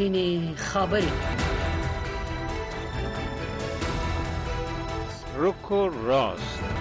سپینې خبرې روکو راست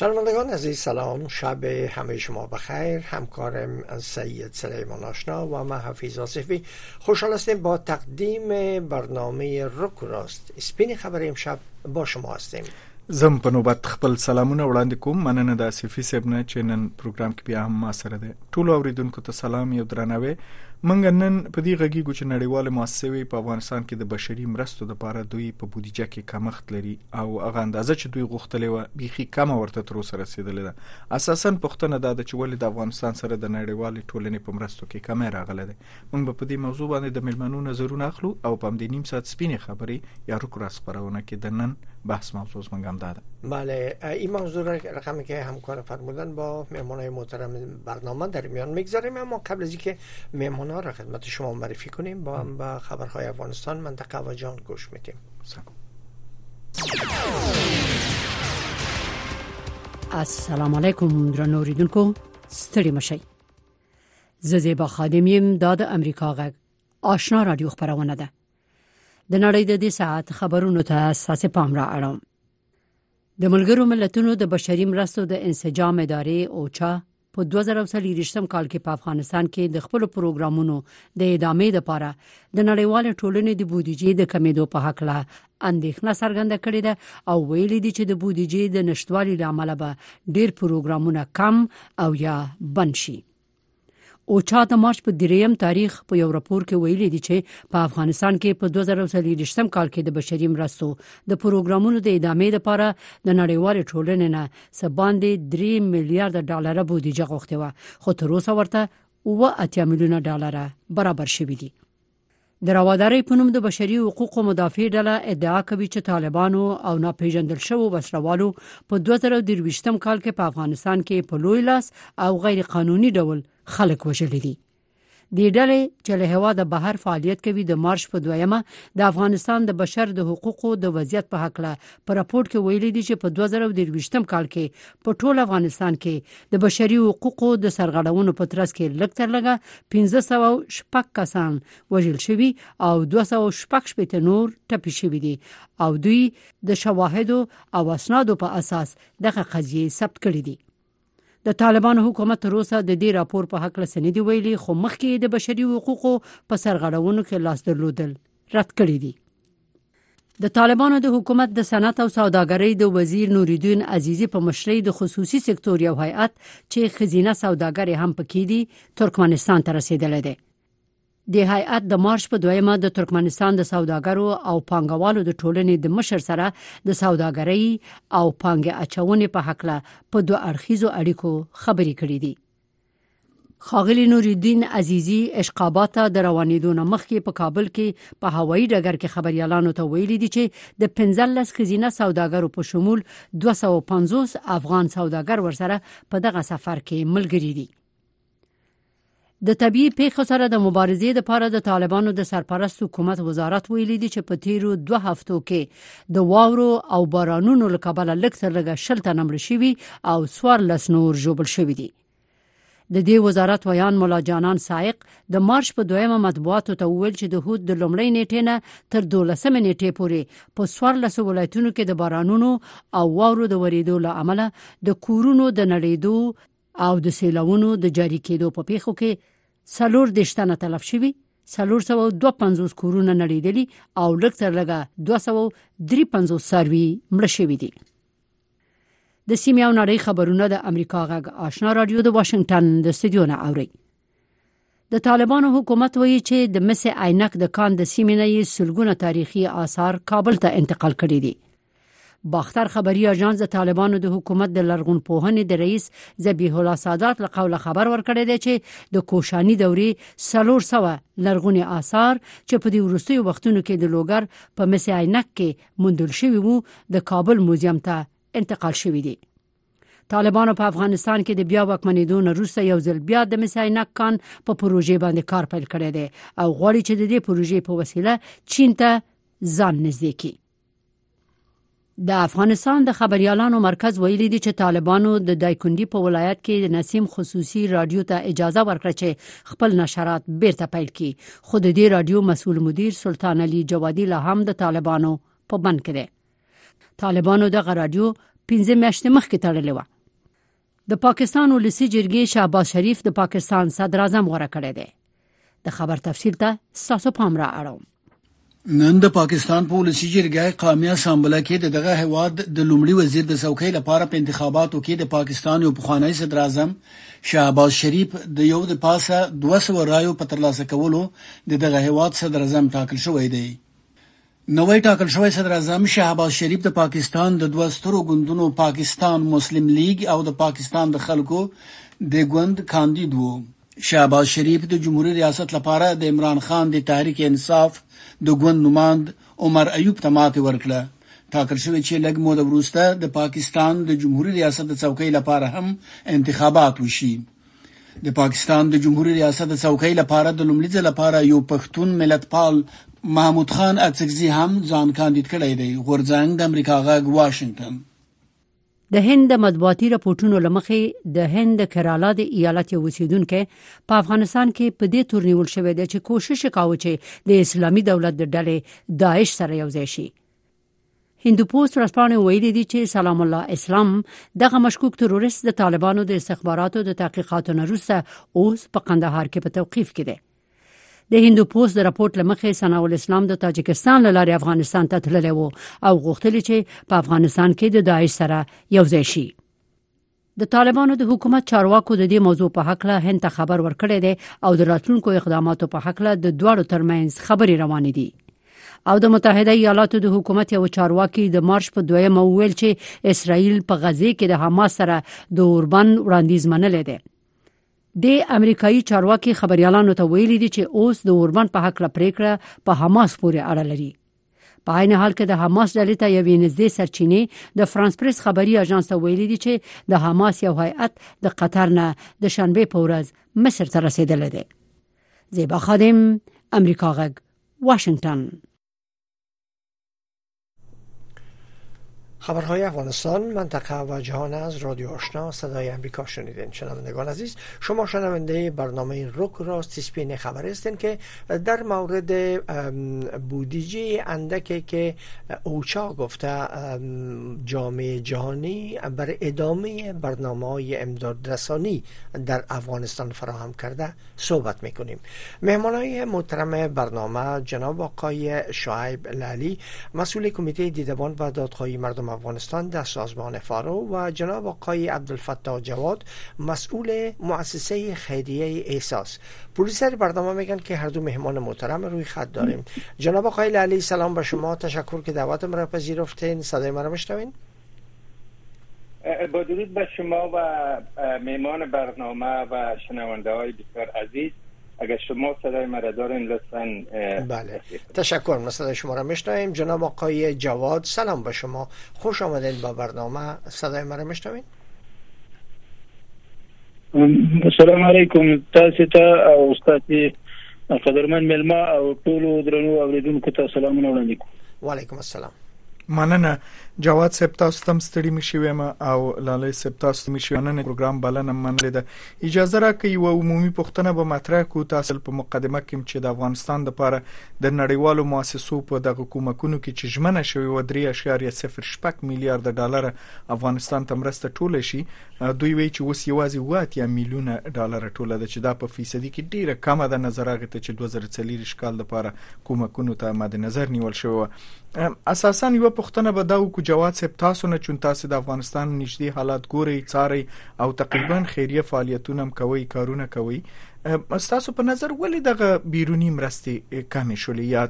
شنوندگان عزیز سلام. شب همه شما بخیر. همکارم سید سلیمان آشنا و من حفیظ آصفی. خوشحال هستیم با تقدیم برنامه رک راست. سپین خبر امشب با شما هستیم. زم په نوبت خپل سلامونه وړاندې کوم. مننه د اسفي صاحب نه چې نن پروګرام کې بیا هم ما سره ده. ټول اوریدونکو ته سلام. یو درناوی منګ نن په دې غږی ګو چې نړیواله مؤسسوي په افغانستان کې د بشري مرستو لپاره دوی په بودیجه کې کمښت لري او هغه اندازه چې دوی غوښتلې و بيخي کم ورته تر اوسه رسیدلې ده. اساسا پښتنه دا چې ولې د افغانستان سره د نړیوالې ټولنې په مرستو کې کمې راغله ده. موږ په دې موضوع باندې د ملمنو نظرونه اخلو او په دې نیم ساعت سپینې خبرې یا رک راس خبرونه کې د نن بحث موضوع منګ هم داده بله این موضوع رقمی که همکار فرمودن با مهمان محترم برنامه در میان میگذاریم. اما قبل از اینکه مهمان ها را خدمت شما معرفی کنیم. با هم به خبرهای افغانستان منطقه و جان گوش میدیم. السلام علیکم درنو اوریدونکو. ستړي مشي زه زیبا خادم یم د امریکا غږ. آشنا رادیو خبرونه ده. د نړۍ د دې ساعت خبرونو ته اساس پام را اړم د ملګرو ملتونو د بشري مرستو د انسجام ادارې اوچا په 2023م کال کې په افغانستان کې د خپل پروګرامونو د ادامې لپاره د نړیوال ټولنې د بودیجې د کمیدو په حق له اندېښنه څرګنده کړې ده او ویلي دي چې د بودیجې د نشټوالي لامل به ډېر پروګرامونه کم او یا بند شي او چا د مارچ په دریم تاریخ په یو راپور کې ویلي دي چې په افغانستان کې په 2023م کال کې د بشري مرستو د پروګرامونو د ادامې لپاره د نړیوال ټولنې نه سباندې 3 میلیارډ ډالر بودیجه غوښته و خو تر اوسه ورته 8 میلیونه ډالر برابر شوې دي. د راوادارۍ په نوم د بشري حقوقو مدافع ډله ادعا کوي چې طالبانو او ناپیژندل شوو وسلوالو په 2023م کال کې په افغانستان کې په لوی لاس او غیر قانوني ډول خلک وژلي دي. د ډلې چې له هوا د بهر فعالیت کوي د مارش په دویمه د افغانستان د بشر د حقوقو د وضعیت په حق له پر راپورټ کې ویلي دي چې په 2023م کال کې په ټول افغانستان کې د بشري حقوقو د سرغړونو په ترڅ کې لکټر لګه 1500 شپږ کسان وژل شوي او 200 شپږ شپته نور ټپي شوي دي. او دوی د شواهد او اسنادو په اساس دغه قضیه ثبت کړې دي د طالبانو حکومت تر اوسه د دې راپور په حق لسنې دی ویلي خو مخکې د بشري حقوقو په سرغړونو کې لاس درلودل. رد کړی دي. د طالبانو د حکومت د صنعت او سوداګرۍ د وزیر نوریدین عزیزی په مشرۍ د خصوصي سکتور یو هیئت چې خزینه سوداګر هم پکې دي ترکمنستان ته رسیدلې ده د هیئت د مارچ په دویمه د ترکمنستان د سوداګرو او پانګوالو د ټولنې د مشر سره د سوداګرۍ او پانګه اچونې په حق له په دوه اړخیزو اړیکو خبرې کړې دي. خاغلی نوریدین عزیزی اشقابات د روانېدو نه مخکې په کابل کې په هوایي ډګر کې خبريالانو ته ویلي دي چې د 15 خزینه سوداګرو په شمول 250 افغان سوداګر ورسره په دغه سفر کې ملګری دي د طبي پیښو سره د مبارزې لپاره د طالبانو د سرپرست حکومت وزارت ویلي دی چې په تیرو دوه هفتو کې د واورو او بارانونو لکبل لکثر لګه شلته نمړ شوی او سوار لس نور جوړ شوی دی د دې وزارت ویان مولا جانان سائق د مارچ په دویمه مطبوعاتو ته ویل چې د هود د لومړۍ نیټې نه تر 12 نیټې پورې په سوار لس ولایتونو کې د بارانونو او واورو د وریدو لامل د کورونو د نړیدو او د سیلاونو د جاری کېدو په پیښو کې سلور دشتنه تلف شوی سلور سو دو پنځوس کورونه نړیدلی او لکتر لګه 253 سروي مړ شوی دي. د سیمه او نړۍ خبرونه د امریکا غږ آشنا رادیو د واشنگټن د استودیو نه اوري. د طالبانو حکومت وایي چې د مس عینک د کان د سیمې نه سلګونه تاریخي آثار کابل ته انتقال کړي دي باختر خبري اژانس د طالبانو د حکومت د لرغون پوهنې د رئیس ذبیح الله سادات له قوله خبر ورکړی دی چې د کوشانی دورې سلور سوه لرغونی آثار چې په دې ورستیو وختونو کې د لوګر په مسعینک کې موندل شوی وو د کابل موزیم ته انتقال شوی دی طالبانو په افغانستان کې د بیا واکمنېدو نه وروسته یو ځل بیا د مساینک کان په پروژې باندې کار پیل کړی دی او غواړي چې د دې پروژې په وسیله چین ته ځان نږدې کړي د افغانستان د خبريالانو مرکز ویلي دی چې طالبانو د دایکندي په ولایت کې د نسیم خصوصي رادیو ته اجازه ورکړه چې خپل نشرات بیرته پیل کړي. خو د دې رادیو مسول مدیر سلطان علي جوادي له هم د طالبانو په بند کړي طالبانو د رادیو 15 میاشتې مخکې تړلې و د پاکستان ولسی جرګې شهباز شریف د پاکستان صدر اعظم غوړه کړی دی. د خبر تفصیل ته ساسو پام را اړوم نن د پاکستان په ولسی جرګې قومي اسامبله کې دغه هواد د لومړي وزیر د څوکۍ لپاره په انتخاباتو کې د پاکستان یو پخوانی صدر اعظم شهباز شریف د یو د پاسه 200 رایو په ترلاسه کولو دغه هواد صدر اعظم ټاکل شوی دی. نوې ټاکل شوی صدر اعظم شهباز شریف د پاکستان د دوه سترو ګوندونو پاکستان مسلم لیگ او د پاکستان د خلکو د ګوند کاندید وو شهباز شریف د جمهوریت ریاست لپاره د عمران خان د تحریک انصاف د ګوند نمائند عمر ایوب ته ماته ورکړه. ټاکل شوی چې لګ مو د وروسته د پاکستان د جمهوریت ریاست د څوکۍ لپاره هم انتخابات وشي. د پاکستان د جمهوریت ریاست د څوکۍ لپاره د لومړي ځل لپاره یو پښتون ملتپال محمود خان اڅکزي هم ځان کاندید کړی دی. غورځنګ د امریکا غاګ واشنگټن د هند مطبوعاتي راپورټونو لمخې د هند کرالا د ایالت یو اوسیدونکو په افغانستان کې په دې تور نیول شوې ده چې کوشش کاوه چې د اسلامي دولت د ډلې داعش سره یو ځای شي. هندو پوسټ رسپانه ویلي دي چې سلام الله اسلام دغه مشکوک تروریست د طالبانو د استخباراتو د تحقیقاتو نه وروسته اوس په قندهار کې په توقيف کې دی د هندو پوسټ د راپورټ لمخې ثنا الاسلام د تاجکستان لاري افغانستان ته تللی وو او غوښتل چې په افغانستان کې د داعش سره یو ځای شي. د طالبانو د حکومت چارواکو د دې موضوع په حق له هند خبر ورکړی دی او د راتلونکو اقداماتو په حق له د دوړو ترمنځ خبري روانې دي. او د متحده ایالاتو د حکومت یو چارواکي د مارش په دویمه ویل چې اسرائیل په غزه کې د حماس سره د اوربن وړاندیز منلې ده د امریکایي چارواکي خبريالانو ته ویلي دي چې اوس د اوربن په حق لپاره په حماس پورې اړه لري. په عین حال کې د حماس ډلې ته یوې نږدې سرچینې د فرانس پریس خبري اژانس ویلي دي چې د حماس یو هیئت د قطر نه د شنبه په ورځ مصر ته رسیدلی دی. زیبا خادم امریکا غږ واشنگتن خبرهای افغانستان منطقه و جهان از رادیو آشنا صدای امریکا شنیدین. شنوندگان عزیز شما شنونده برنامه رک راست سپین خبر هستین که در مورد بودجه اندکی که اوچا گفته جامعه جهانی بر ادامه برنامه های امداد رسانی در افغانستان فراهم کرده صحبت می‌کنیم. مهمان های محترم برنامه جناب آقای شعیب لالی مسئول کمیته دیدبان و دادخواهی مردم افغانستان در سازمان فارو و جناب آقای عبدالفتاح جواد مسئول مؤسسه خیریه احساس. پلیسر برنامه میگن که هر دو مهمان محترم روی خط داریم. جناب آقای علی سلام به شما. تشکر که دعوت مرا پذیرفتین. صدای مرا میشنوین؟ با درود به شما و مهمان برنامه و شنونده های بسیار عزیز. اگر شما صدای مرا دارین لطفا بله. تشکر ما صدای شما را میشنویم. جناب آقای جواد سلام به شما. خوش آمدین با برنامه. صدای مرا میشنوین السلام علیکم. تاسو ته او استاد قدرمن ملما او ټول درنو اوریدونکو ته سلامونه وړاندې کوم. وعلیکم السلام. مننه. جواد صاحب تاسو تم ستړي مشي ویم او لاله صاحب تاسو مشي نن پروګرام بلنه منلې ده. اجازه راکړئ یو عمومي پوښتنه به مطرح کو تاسو په مقدمه کې چې د افغانستان لپاره د نړیوالو مؤسسو په دغه حکومتونو کې چې ژمنه شوی و 3.06 میلیارډ ډالر افغانستان ته مرسته ټوله شي. دوی وی چې اوس یوازې وات یا میلیونه ډالر ټوله ده چې دا په فیصدي کې ډیره کمه ده. نظر ته چې 2040 کال لپاره حکومتونو ته مد نظر نیول شوی اساسا یو پوښتنه به دا وکړو جواد صاحب تاسو نه چون تاسو د افغانستان نږدې حالات ګوري څاري او تقریبا خیریه فعالیتونه هم کوي کارونه کوي تاسو په نظر ولې دغه بیرونی مرستې کم شولې؟ یا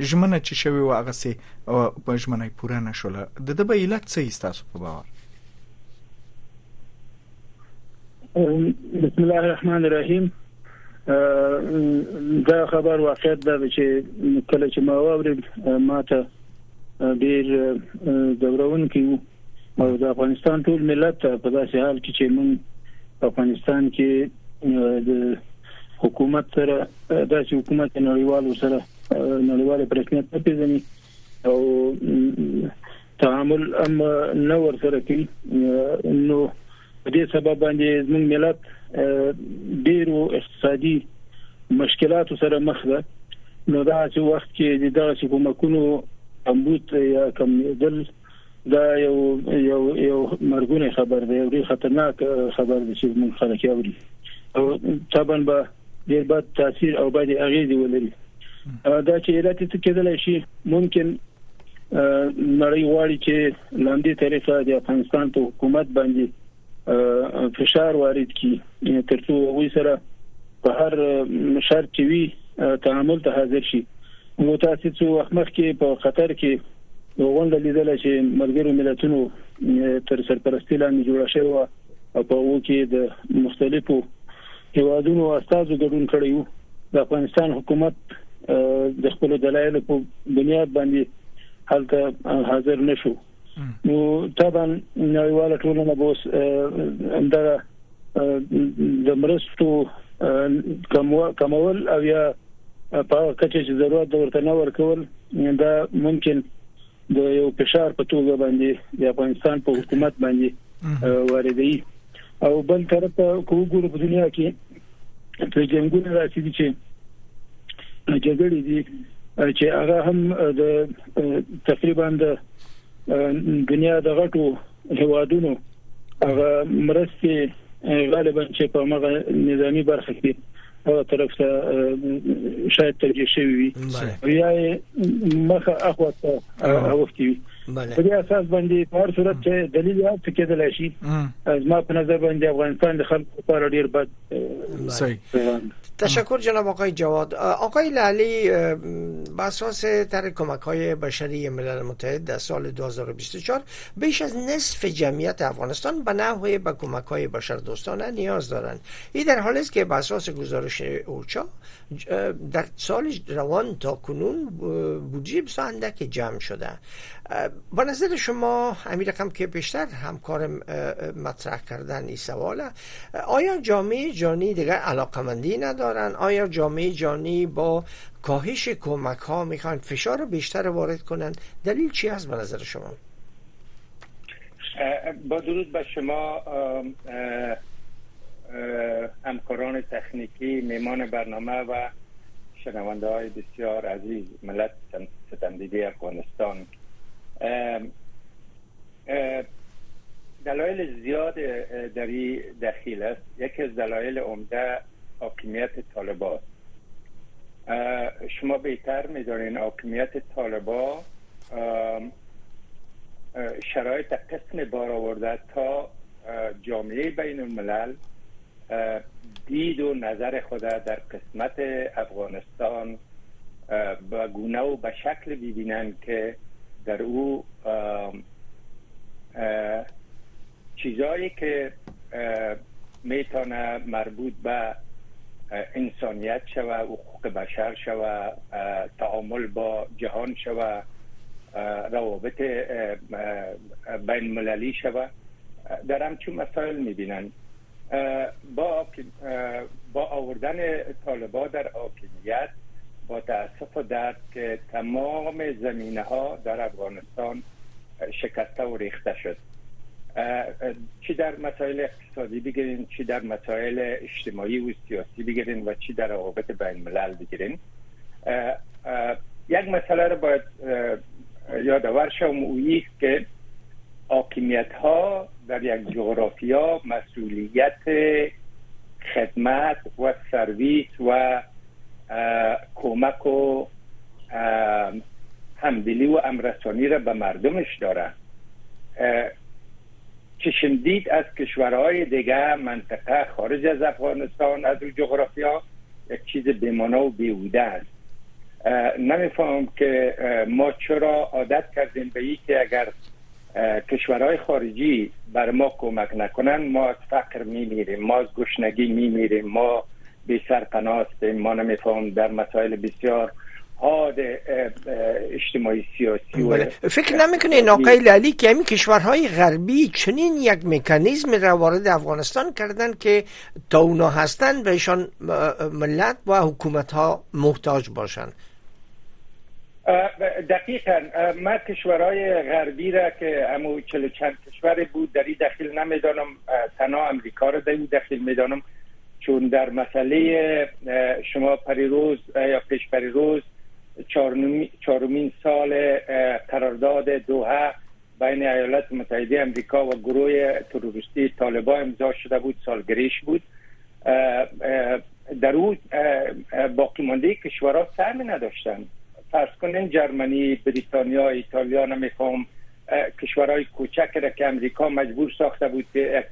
ژمنه چې شوی و هغه سي په ژمنه پوره نشوله د د به علت څه تاسو په باور؟ بسم الله الرحمن الرحیم. دا خبر واقعیت دا چې کله چې ما واورید ماته ډیر دورون کې او د افغانستان ټول ملت په داسې حال کې چې موږ افغانستان کې د حکومت سره داسې حکومت نړیوال سره نړیواله پرسنیت نه پیژني او تعامل ام نو ور سره کوي نو په دې سبب باندې زموږ ملت ډیرو اقتصادي مشکلات سره مخ ده. نو دا چې وخت کې د دغه حکومتونو امبوت یا کمیدل دا یو یو یو مرګونه خبر دی یو خطرناک خبر دی چې موږ خلک اوري. او طبعا به ډیر بد تاثیر او بد اغیزه ولري. دا چې علت ته کېدل شي ممکن نړۍ غواړي چې لاندې طریقه د افغانستان په حکومت باندې فشار وارد کړي ترڅو وې سره په هر شرط کې وي تعامل ته حاضر شي څو وخت مخکې په خطر کې غونډه لیدل چې ملګرو ملتونو تر سرپرستی لاندې جوړه شوی او په وو کې د مختلفو هیوادونو استازو ګډون کړی وو د افغانستان حکومت د خپل دلایل په بنیاد باندې حالته حاضر نشو نو طبعا نړیواله ټولنه بوس دا د مرستو کمول او یا په کچه چې ضرورت ورته نه ورکول دا ممکن د یو فشار په توګه باندې د افغانستان په حکومت باندې واردوي. او بل طرف کو ګورو په دنیا کې په جنگونو راځي چې جګړې دي چې هغه هم د تقریبا د دنیا د غټو هوادونو هغه مرستې غالبا چې په مغه نظامی برخه کې هغه طرف ته شاید توجه شوی وي یا مخه اخوته اوفتي وي په دې اساس باندې په هر صورت چې دلیل یا څه کېدل شي از ما په نظر باندې افغانستان د خلکو لپاره ډیر بد صحیح تشکر جناب آقای جواد آقای لالی بر اساس طرح کمک های بشری ملل متحد در سال 2024 بیش از نصف جمعیت افغانستان به نحوه به کمک های بشر دوستانه نیاز دارند این در حالی است که بر اساس گزارش اوچا در سال روان تا کنون بودجه بسیار که جمع شده با نظر شما امیر رقم که بیشتر همکار مطرح کردن این سواله آیا جامعه جانی دیگر علاقمندی ندارن؟ آیا جامعه جانی با کاهش کمک ها می‌خوان فشار بیشتر وارد کنن؟ دلیل چی هست به نظر شما؟ با درود به شما همکاران تکنیکی میمان برنامه و شنونده های بسیار عزیز ملت ستمدیدی افغانستان. دلایل زیاد در این دخیل است. یکی از دلایل عمده حاکمیت طالبان. شما بهتر می‌دانین حاکمیت طالبا شرایط قسم بار آورده تا جامعه بین الملل دید و نظر خود در قسمت افغانستان به گونه و به شکل ببینند که در او چیزایی که می‌تونه مربوط به انسانیت شوه حقوق بشر شوه تعامل با جهان شوه روابط بین مللی شوه. در همچون مسائل می‌بینن. با با آوردن طالبا در حاکمیت با تاسف و درد که تمام زمینه ها در افغانستان شکسته و ریخته شد. چی در مسائل اقتصادی بگیرین چی در مسائل اجتماعی و سیاسی بگیرین و چی در روابط بین ملل بگیرین یک مسئله رو باید یادآور شوم که حاکمیت ها در یک جغرافیا مسئولیت خدمت و سرویس و کمک و همدلی و امرسانی را به مردمش داره. چشمدید از کشورهای دیگه منطقه خارج از افغانستان از جغرافیا یک چیز بمانا و بیهوده است. نمیفهم که ما چرا عادت کردیم به که اگر کشورهای خارجی بر ما کمک نکنن ما از فقر میمیریم ما از گشنگی میمیریم ما بی سرپناه هستیم ما نمیفهم در مسائل بسیار نهاد اجتماعی سیاسی و بله. فکر نمی‌کنه آقای علی که همین کشورهای غربی چنین یک مکانیزم را وارد افغانستان کردن که تا اونا هستن بهشان ملت و حکومت ها محتاج باشند دقیقا. من کشورهای غربی را که همو چل چند کشور بود در این دخیل نمی‌دانم. تنها امریکا را در این دخیل می‌دانم. چون در مسئله شما پریروز یا پیش پریروز چهارمین سال قرارداد دوها بین ایالات متحده امریکا و گروه تروریستی طالبان امضا شده بود سالگریش بود. در او باقی مانده کشورها سهم نداشتند فرض کنین جرمنی بریتانیا ایتالیا نمی‌خوام. کشورهای کوچک را که امریکا مجبور ساخته بود که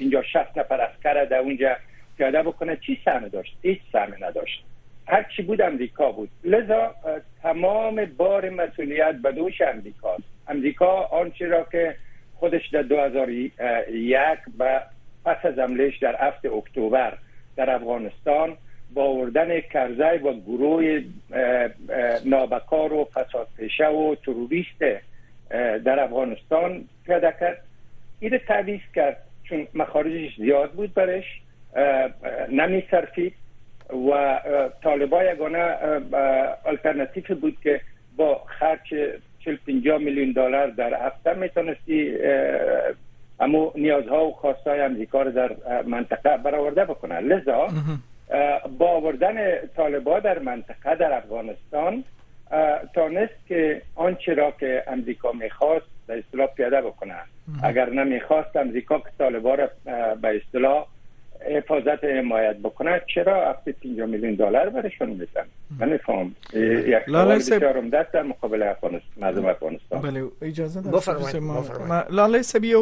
50 60 نفر اسکر در اونجا پیاده بکنه. چی سهم داشت؟ هیچ سهم نداشت. هر چی بود امریکا بود. لذا تمام بار مسئولیت به دوش امریکا امریکا آنچه را که خودش در 2001 و پس از حملهش در 7 اکتبر در افغانستان با آوردن کرزی و گروه نابکار و فساد پیشه و تروریست در افغانستان پیاده کرد. این تعویز کرد. چون مخارجش زیاد بود برش. نمی سرفید و طالبا یگانه الटरनेटیو بود که با خرج 45 میلیون دلار در هفته می‌تونستی اما نیازها و خواستای امریکا رو در منطقه برآورده بکنه لذا با آوردن طالبا در منطقه در افغانستان تانست که آنچه را که امریکا می‌خواست به اصطلاح پیاده بکنه. اگر نمی‌خواست امریکا که طالبا را به اصطلاح حفاظت حمایت بکنه چرا هفته 5 میلیون دلار برشون میدن؟ من نفهم. یک سوال بسیار دست در مقابل افغانستان مردم افغانستان. بله اجازه ده بفرمایئ لاله سبي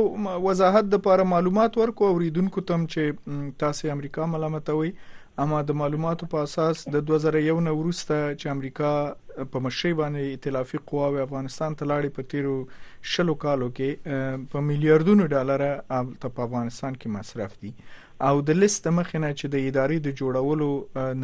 وضاحت د لپاره معلومات ورکو اوریدونکو تم چې تاسو امریکا ملامتوي اما د معلوماتو په اساس د 2001 نه وروسته چې امریکا په مشرۍ باندې ائتلافي قواوې افغانستان ته لاړې په تیرو شلو کالو کې په میلیارډونو ډالر په افغانستان کې مصرف دي او د لیست مخینه چې د ادارې د جوړولو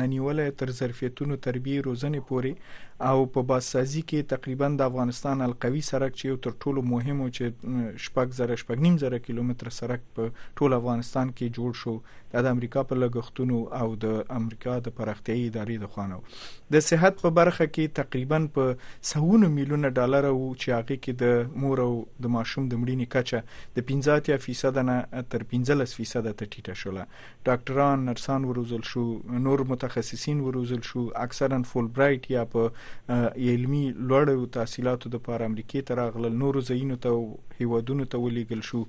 ننیولې تر ظرفیتونو تربیه روزنه پوري او په باسازي کې تقریبا د افغانستان القوي سرک چې یو تر ټولو مهم او چې شپږ زره شپږ نیم زره کیلومتر سرک په ټول افغانستان کې جوړ شو. د امریکا په لګښتونو او د امریکا د پرختیايي ادارې د خوانو. د صحت په برخه کې تقریبا په سهونه میلیونه ډالر او چې هغه کې د مور او د ماشوم د مړینې کچه د 15% نه تر 15% ته ټیټه شوله. ډاکټران نرسان وروزل شو نور متخصصین وروزل شو. اکثرا Fulbright یا په علمي لوړو تحصیلاتو د پاره امریکای ته راغلل. نورو ځایونو ته هیوادونو ته ولېګل شو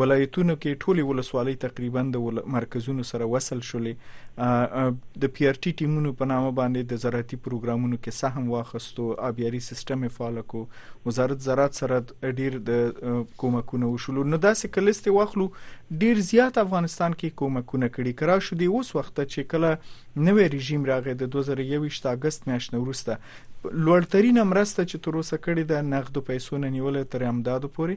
ولایتونو کې ټولي ولسوالۍ تقریبا د مرکزونو سره وصل شولې. د PRT ټیمونو په نامه باندې د زراعتي پروګرامونو کې سهم واخستو ابياري سیستم فعال کو وزارت زراعت سره ډیر د کومکونه وشول نو داسې کلست واخلو ډیر زیات افغانستان کې کومکونه کړي. کرا شو دی اوس وخت چې کله نوې رژیم راغی د 2021 اگست میاشتې وروسته لوړترینه مرسته چې تر اوسه کړې ده نقد پیسو نه نیول تر امدادو پورې.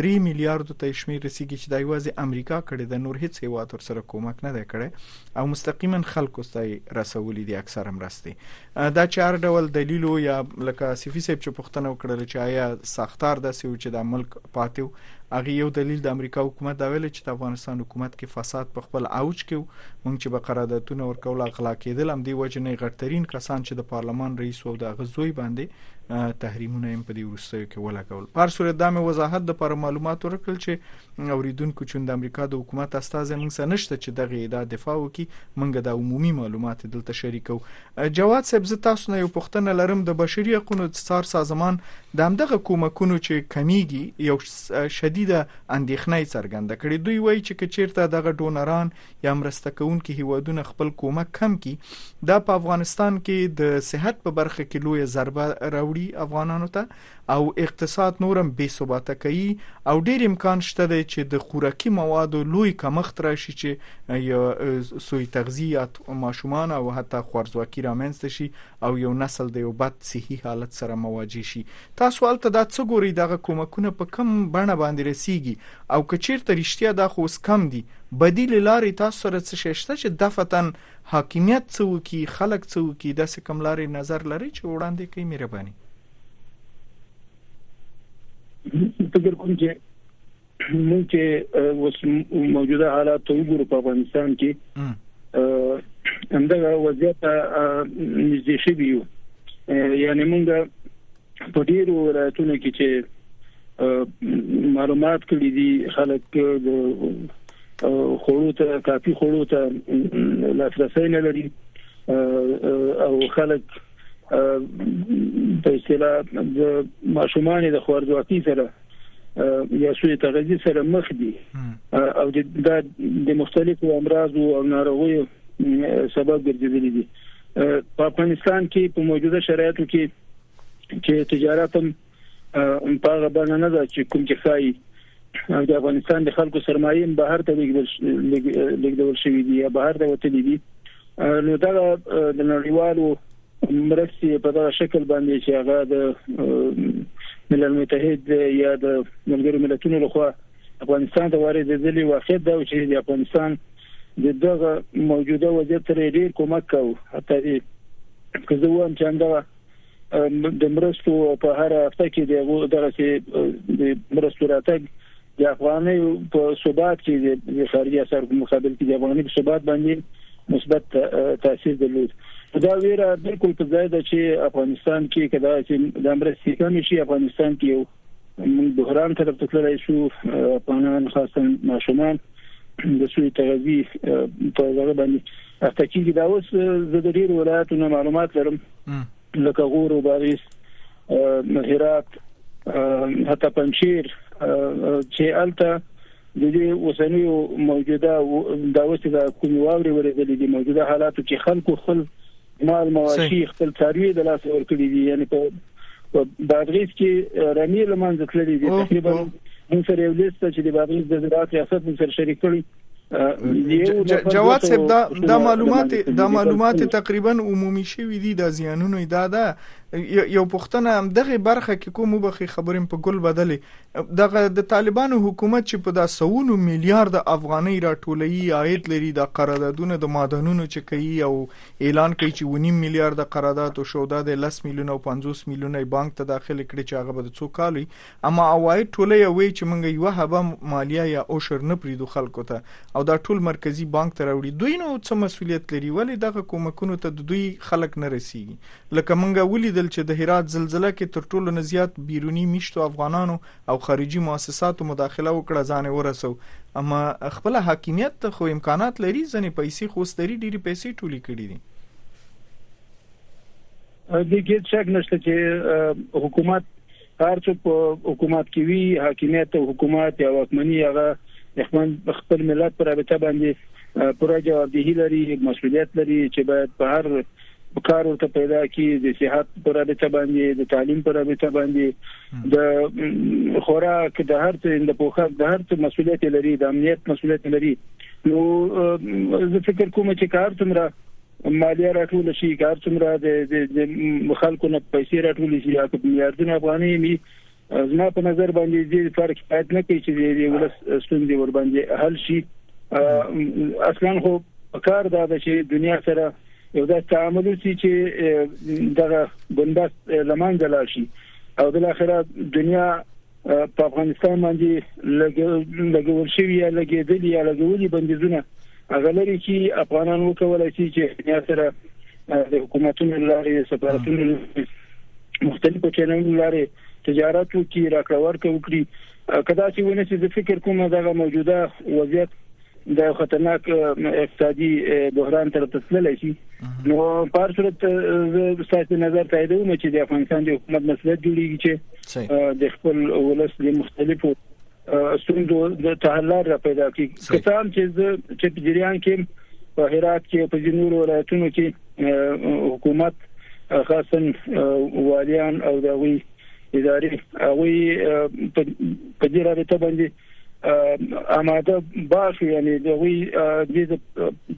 3 میلیارډ ته شمیر رسیدي چې د یوازې امریکا کړې ده نور هیڅ هیواد تر سره کومک نه دی کړی. او مستقیما خلکو ستای رسولې دي اکثر مرستې. دا چار ډول دلیل یا لکه سفی صاحب چې پښتنه وکړل چې آیا ساختار د سیو چې د ملک پاتیو هغه یو دلیل د امریکا حکومت دا ویل چې د افغانستان حکومت کې فساد په خپل اوج کې مونږ چې به قراردادونه ورکول اغلا کېدل هم دی وجه نه غټرین کسان چې د پارلمان رئیس او د زوی باندې تحریمونه هم په دې ورستیو کې ولګول. پر صورت د وضاحت د پر معلومات ورکړل چې اوریدونکو چې د امریکا د حکومت استاد موږ سره نشته چې دغه ادعا دفاع وکړي موږ د عمومي معلومات دلته شریکو جواد صاحب زه تاسو نه یو پوښتنه لرم. د بشري حقوقو څار سازمان د همدغه کومکونو چې کمیږي یو شدیده اندېښنه څرګنده کړې. دوی وایي چې چیرته دغه ډونران یا مرسته کوونکي هیوادونه خپل کومک کم کړي دا په افغانستان کې د صحت په برخه کې لوی ضربه راوړي افغانانو ته او اقتصاد نورم بې ثباته کوي او ډیر امکان شته چې د خوراکي موادو لوی کمښت راشي چې یو سوی تغذیه ماشومان او حتی خورزواکي رامنځته شي او یو نسل د یو بد صحي حالت سره مواجه شي. تاسو ولته دا څه ګوري دغه کومکونه په کم بڼه باندې رسیږي؟ او کچیرته رښتیا دا خو کم دي؟ بدیل لارې تاسو سره څه شته چې دفتن حاکمیت څه وکي خلک څه وکي د څه کم لارې نظر لري چې وړاندې کوي مهرباني فکر کوم چې موږ چې اوس موجوده حالات وګورو په افغانستان کې همدغه وضعیت نږدې شوی یو. یعنی موږ په ډیرو ولایتونو کې چې معلومات کړي دي خلک د خورو ته کافي خورو ته لاسرسي نه لري او خلک په اصطلاح د ماشومان د خوارځواکي سره یا سوی تغذیه سره مخ دي. او د مختلفو امراض او ناروغیو سبب ګرځېدلي دي. په افغانستان کې په موجوده شرایطو کې چې تجارت هم په هغه باندې نه ده چې کوم کې خای د افغانستان د خلکو سرمایې بهر ته لیږدول شوې دي یا بهر ته وتلې دي. نو دا د نړیوالو مرستې په دغه شکل باندې چې هغه د ملل متحد یا د ملګرو ملتونو لخوا افغانستان ته واردېدلې واقع ده چې د افغانستان د دغه موجوده وضعیت سره ډیر کومک کوي حتی که زه وایم چې همدا د مرستو په هر هفته کې دغه چې د مرستو راتګ د افغاني په ثبات کې د خارجي اثر په مقابل کې د افغاني په ثبات باندې مثبت تاثیر درلود دا ویره بالکل په ځای ده چې افغانستان کې کدا چې د مرستې کمی شي افغانستان کې یو موږ بحران طرف ته تللی شو افغانان خاصه ماشومان د سوی تغذی په هغه باندې افتکی دا اوس د ډیر ولایتونو معلومات لرم. لکه غور او باریس هرات حتی پنځیر چې الته د دې وسنیو موجوده د اوسه د کومي واوري ورېدلې دي موجوده حالاتو کې خلکو خپل مال مواشي خپل څاروي د لاس ورکړي دي. یعنی په بادغیس کې رمي لمنځه تللي دي. تقریبا موږ سره یو لیست چې د بادغیس د زراعت ریاست موږ سره شریک کړی. جواد صاحب دا د معلومات د معلومات تقریبا عمومي شوی دي د زیانونو دا ده یو پښتنه هم دغه برخه کې کوم مبخي خبرې په ګل بدلې. دغه د طالبانو حکومت چې په د 100 میلیارډ افغانۍ راټولې عاید لري د قراردادونو د مادنونو چې کوي او اعلان کوي چې 1.5 میلیارډ قرارداد او شودا د 10 میلیون او 50 میلیون بانک ته داخله کړي چې هغه به څو کالي اما عواید ټولې وي چې موږ یو هبه مالیه یا اوشر نه پریدو خلکو ته. او دا ټول مرکزی بانک ته راوړي. دوی نو څه مسولیت لري؟ ولې دغه کومکونو ته دوی خلک نه رسیږي؟ لکه موږ ولید ولیدل چې د هرات زلزلہ کې تر ټولو نه زیات بیرونی میشتو افغانانو او خارجي مؤسساتو مداخله وکړه ځان ورسو اما خپل حاکمیت خو امکانات لري ځنې پیسې خو ستري ډېری پیسې ټولې کړې دي. د کې څنګه نشته چې حکومت هر څه په حکومت کې وی حاکمیت او حکومت یا واکمنۍ هغه خپل ملت پر رابطه باندې پوره جوابدهي لري مسؤلیت لري چې باید په هر کار ورته پیدا کی د صحت پر رابطه باندې د تعلیم پر رابطه باندې. د خوراک د هر څه د پوښاک د هر څه مسولیت لري د امنیت مسولیت لري. نو زه فکر کوم چې کار څومره مالیه راټول شي کار څومره د خلکو نه پیسې راټول شي یا په میلیارډونو افغانۍ می زما په نظر باندې دې فرق پات نه کوي چې د ولس ستوندې ور باندې حل شي. اصلا خو کار دا چې دنیا سره یو د تعامل چې دغه بندست لمانځه لاړ شي. او بل اخره دنیا په افغانستان باندې لګول شوی یا لګیدل یا لګولي بندیزونه هغه لري چې افغانان وکولای شي چې دنیا سره د حکومتونو لارې سفارتونو مختلفو چینلونو لارې تجارت وکړي راکړه ورکړه وکړي. کدا چې ونه چې د فکر کومه دغه موجوده وضعیت د خطرناک اقتصادي بحران تر تسلل شي. نو په صورت زه ستاسو نظر تاییدوم چې د افغانستان د حکومت مسله جوړیږي چې د خپل ولس د مختلفو ستونزو د تحلیل را پیدا کړي. کسان چې چې په جریان کې په هرات کې په جنوب ولایتونو کې حکومت خاصن والیان او دغوی ادارې هغه په دې رابطه باندې اماده باش یعنی د وی د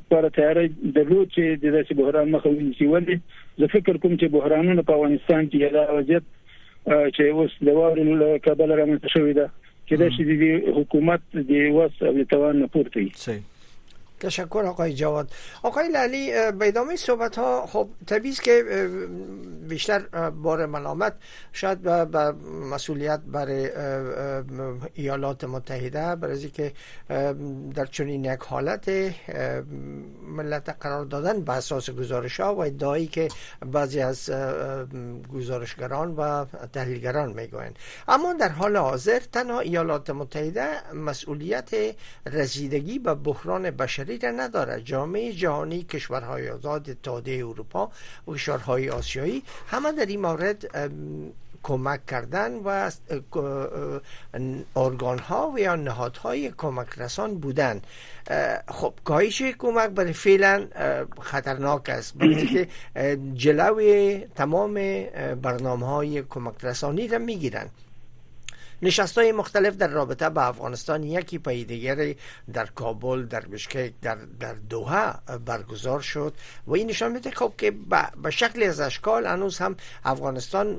پر تیاری درلود چې د داسې بحران مخه ونیسي. ولې زه فکر کوم چې بحرانونه په افغانستان کې دا وضعیت چې اوس د له کابل رامنځته شوې ده چې د حکومت د وس او توان نه پورته صحیح تشکر آقای جواد. آقای لالی به ادامه صحبت ها خب طبیعی که بیشتر بار ملامت شاید به مسئولیت برای ایالات متحده برای که در چنین یک حالت ملت قرار دادن به اساس گزارش ها و ادعایی که بعضی از گزارشگران و تحلیلگران می‌گویند. اما در حال حاضر تنها ایالات متحده مسئولیت رسیدگی به بحران بشری را ندارد جامعه جهانی کشورهای آزاد تاده اروپا و کشورهای آسیایی همه در این مورد کمک کردن و ارگان ها و یا نهادهای کمک رسان بودن خب کاهش کمک برای فعلا خطرناک است. برای جلوی تمام برنامه های کمک رسانی را می‌گیرند نشست های مختلف در رابطه با افغانستان یکی پای دیگری در کابل در بشکک در, در دوحه برگزار شد و این نشان میده خب که به شکل از اشکال هنوز هم افغانستان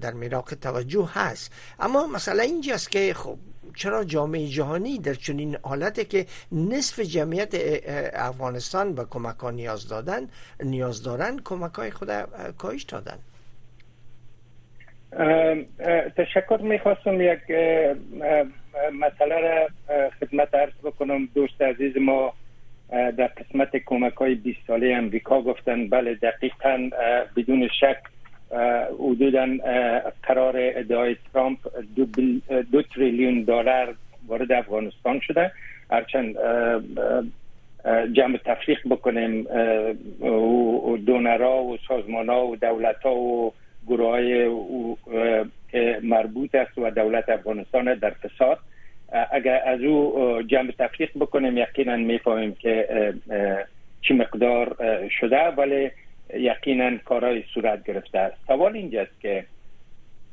در میراق توجه هست. اما مسئله اینجاست که خب چرا جامعه جهانی در چنین حالتی که نصف جمعیت افغانستان به کمک ها نیاز دادن نیاز دارن کمک های خود کاهش دادن؟ تشکر می‌خواستم یک مسئله را خدمت عرض بکنم دوست عزیز ما در قسمت کمک های 20 ساله امریکا گفتن بله دقیقا بدون شک حدودا قرار ادعای ترامپ دو, دو تریلیون دلار وارد افغانستان شده هرچند جمع تفریق بکنیم و دونرا و سازمان ها و دولت ها و گروه های مربوط است و دولت افغانستان در فساد. اگر از او جمع تفریق بکنیم یقینا می‌فهمیم که چی مقدار شده ولی یقینا کارهای صورت گرفته است. سوال اینجاست که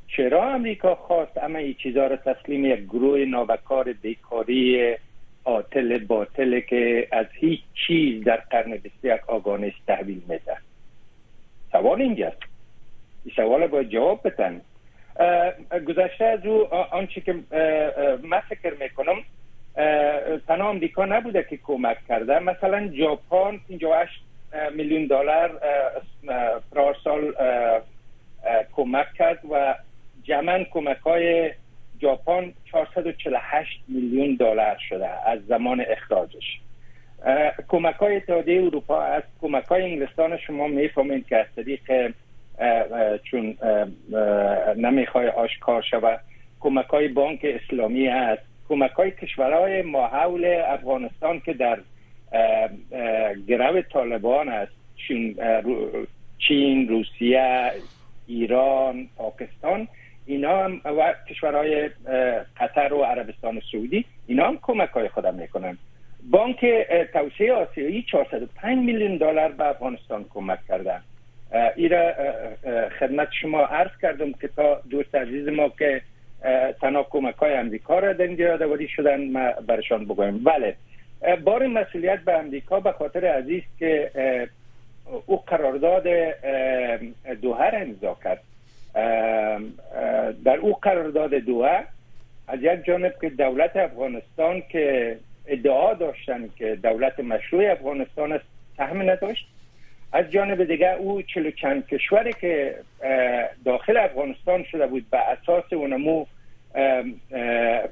چرا امریکا خواست اما این چیزها را تسلیم یک گروه نابکار بیکاری آتل باطل که از هیچ چیز در قرن 21 آگانش تحویل میده سوال اینجاست این سوال باید جواب بدن. گذشته از او آنچه که من فکر می‌کنم تنها امریکا نبوده که کمک کرده. مثلا ژاپن 58 میلیون دلار سال کمک کرد و جمعا کمک های ژاپن 448 میلیون دلار شده از زمان اخراجش. کمک های اتحادیه اروپا از کمک های انگلستان شما می‌فهمید که از طریق چون نمی‌خوای آشکار شود. کمک های بانک اسلامی هست. کمک های کشورهای ماحول افغانستان که در گرو طالبان است چین روسیه ایران پاکستان اینا هم و کشورهای قطر و عربستان سعودی اینا هم کمک های خودم می‌کنن. بانک توسعه آسیایی 405 میلیون دلار به افغانستان کمک کردن ایرا خدمت شما عرض کردم که تا دوست عزیز ما که تنها کمک های امریکا را در اینجا یادواری شدن ما برشان بگویم. بله. بار مسئولیت به امریکا به خاطر عزیز که او قرارداد دوها را امضا کرد. در او قرارداد دوها از یک جانب که دولت افغانستان که ادعا داشتن که دولت مشروع افغانستان است سهم نداشت. از جانب دیگه او چلو چند کشوری که داخل افغانستان شده بود به اساس اونمو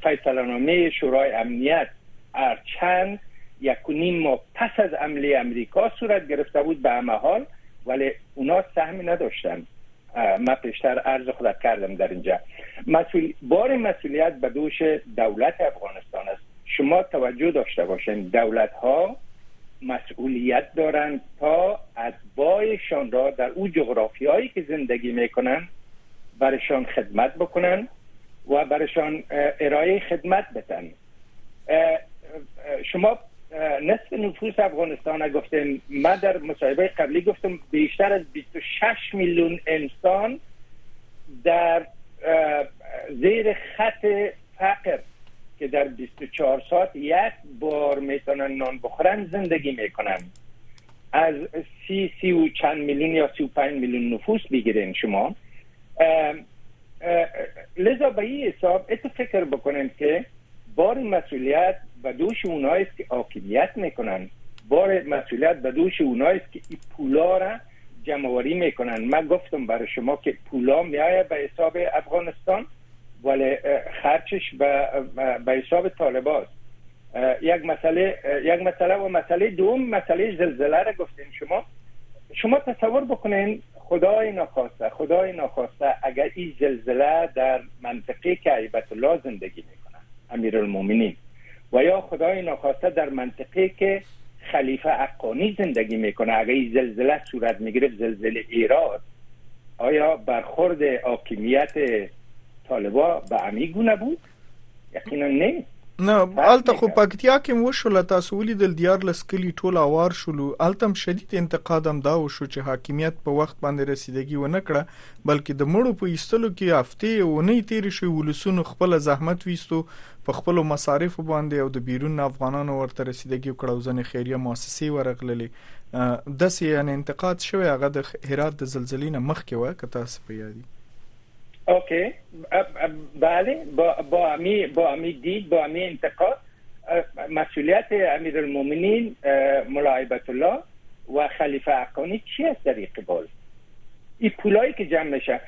فیصلنامه شورای امنیت ارچند یک و نیم ماه پس از عملی امریکا صورت گرفته بود به همه حال ولی اونا سهمی نداشتن. من پیشتر عرض خود کردم در اینجا. مسئول بار مسئولیت به دوش دولت افغانستان است. شما توجه داشته باشین دولت ها مسئولیت دارند تا اتباعشان را در او جغرافی هایی که زندگی می‌کنن برشان خدمت بکنن و برشان ارائه خدمت بدن. شما نصف نفوس افغانستان گفتیم من در مصاحبه قبلی گفتم بیشتر از 26 میلیون انسان در زیر خط فقر که در 24 ساعت یک بار می‌تونن نان بخورن زندگی می‌کنن. از سی سی و چند میلیون یا سی و پنج میلیون نفوس بگیرین شما. لذا به این حساب اتو فکر بکنن که بار مسئولیت به دوش اونایست که حاکمیت می‌کنن. بار مسئولیت به دوش اونایست که پولا را جمعوری می‌کنن. من گفتم برای شما که پولا میایه به حساب افغانستان. ولی خرچش به حساب طالباست. یک مسئله یک مسئله و مسئله دوم مسئله زلزله را گفتین شما. شما تصور بکنین خدای ناخواسته خدای ناخواسته اگر این زلزله در منطقه که عیبت الله زندگی می‌کنه المومنین و یا خدای ناخواسته در منطقه که خلیفه اقانی زندگی می‌کنه اگر این زلزله صورت می‌گرفت زلزله ایراد آیا برخورد حاکمیت طالبا به امی گونه بود یقینا نه. نه الته خو پکتیا کې وشول تاسو ولیدل دیار لسکلی ټول اوار شول التم شدید انتقاد هم دا وشو چې حاکمیت په وخت باندې رسیدګي و نه کړه بلکې د مړو په ایستلو کې هفته او نه تیر شي ولسونو خپل زحمت ویستو په خپل مصارف باندې او د بیرون افغانانو ورته رسیدګي کړه ځنه خیریه مؤسسې ورغللې. د سې ان انتقاد شوی هغه د هرات د زلزلې نه مخکې و په یادی اوکی بله با, با امی با امی دید با امی انتقاد مسئولیت امیر المومنین ملاعبت الله و خلیفه عقانی چی است در اقبال این پولایی که جمع میشه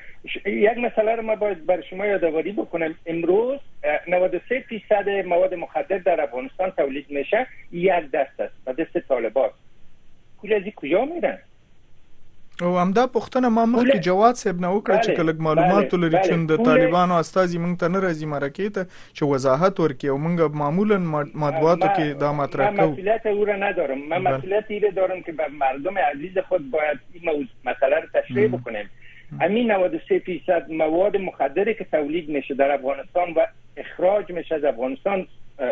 یک مسئله رو ما باید بر شما یادآوری بکنم امروز 93 فیصد مواد مخدر در افغانستان تولید میشه یک دست است و دست طالبات پول از کجا میرن او همدا پښتنه ما مخکې جواد صاحب نه وکړه چې کله معلومات لري چې د طالبانو استازي مونږ ته نه راځي مرکه ته چې وضاحت ورکړي او مونږ معمولا مطبوعاتو کې دا مطرح کوو. من مسئولیت او را ندارم. من مسئولیت ایره دارم که به مردم عزیز خود باید این مسئله رو تشریح بکنیم. همین 93 فیصد مواد مخدری که تولید میشه در افغانستان و اخراج میشه از افغانستان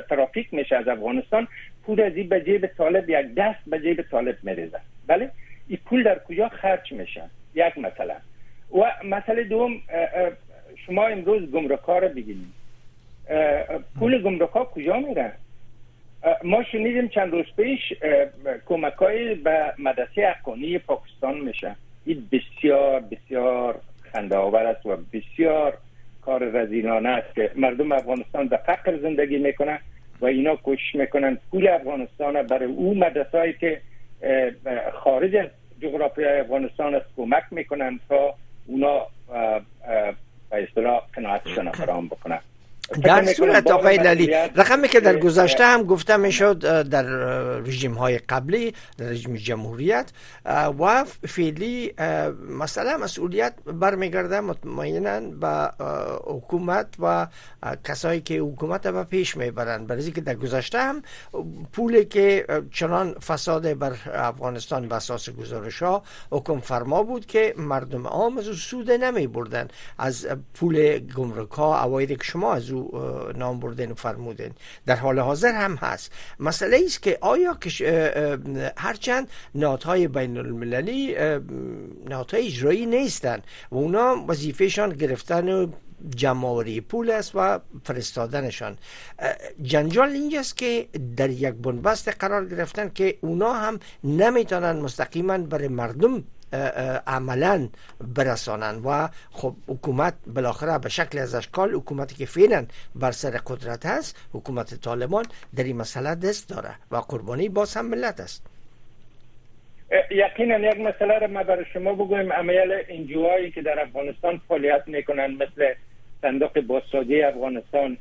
ترافیک میشه از افغانستان پول از این به جیب طالب یک دست به جیب طالب میریزه. بله این پول در کجا خرج میشن؟ یک مسئله. و مسئله دوم شما امروز گمرکا رو بگیرید. پول گمرکا کجا میره؟ ما شنیدیم چند روز پیش کمک به مدرسه اقانی پاکستان میشه. این بسیار بسیار خنده آور است و بسیار کار رزینانه است که مردم افغانستان در فقر زندگی می‌کنن و اینا کوشش می‌کنن پول افغانستان برای او مدرسه که خارج از جغرافیای افغانستان کمک می‌کنن تا اونا به اصطلاح قناعتشان فراهم بکنن در صورت آقای لالی رقمی که در گذشته هم گفته می‌شد در رژیم های قبلی در رژیم جمهوریت و فعلی مثلا مسئولیت برمیگرده مطمئنا به حکومت و کسایی که حکومت به پیش می‌برند. برای که در گذشته هم پولی که چنان فساد بر افغانستان به اساس گزارش ها حکم فرما بود که مردم عام از سود نمی بردن از پول گمرک ها اوایدی که شما از نام بردن و فرمودن. در حال حاضر هم هست. مسئله است که آیا هرچند نهادهای بین المللی نهادهای اجرایی نیستند و اونا وظیفهشان گرفتن جمعوری پول است و فرستادنشان. جنجال اینجاست که در یک بنبست قرار گرفتن که اونا هم نمی‌تونن مستقیما برای مردم عملا برسانن و خب حکومت بالاخره به شکل از اشکال حکومتی که فعلا بر سر قدرت هست حکومت طالبان در این مسئله دست داره و قربانی باز هم ملت است. یقینا یک مسئله را ما برای شما بگویم عمل انجوهایی که در افغانستان فعالیت می‌کنن مثل صندوق بازسازی افغانستان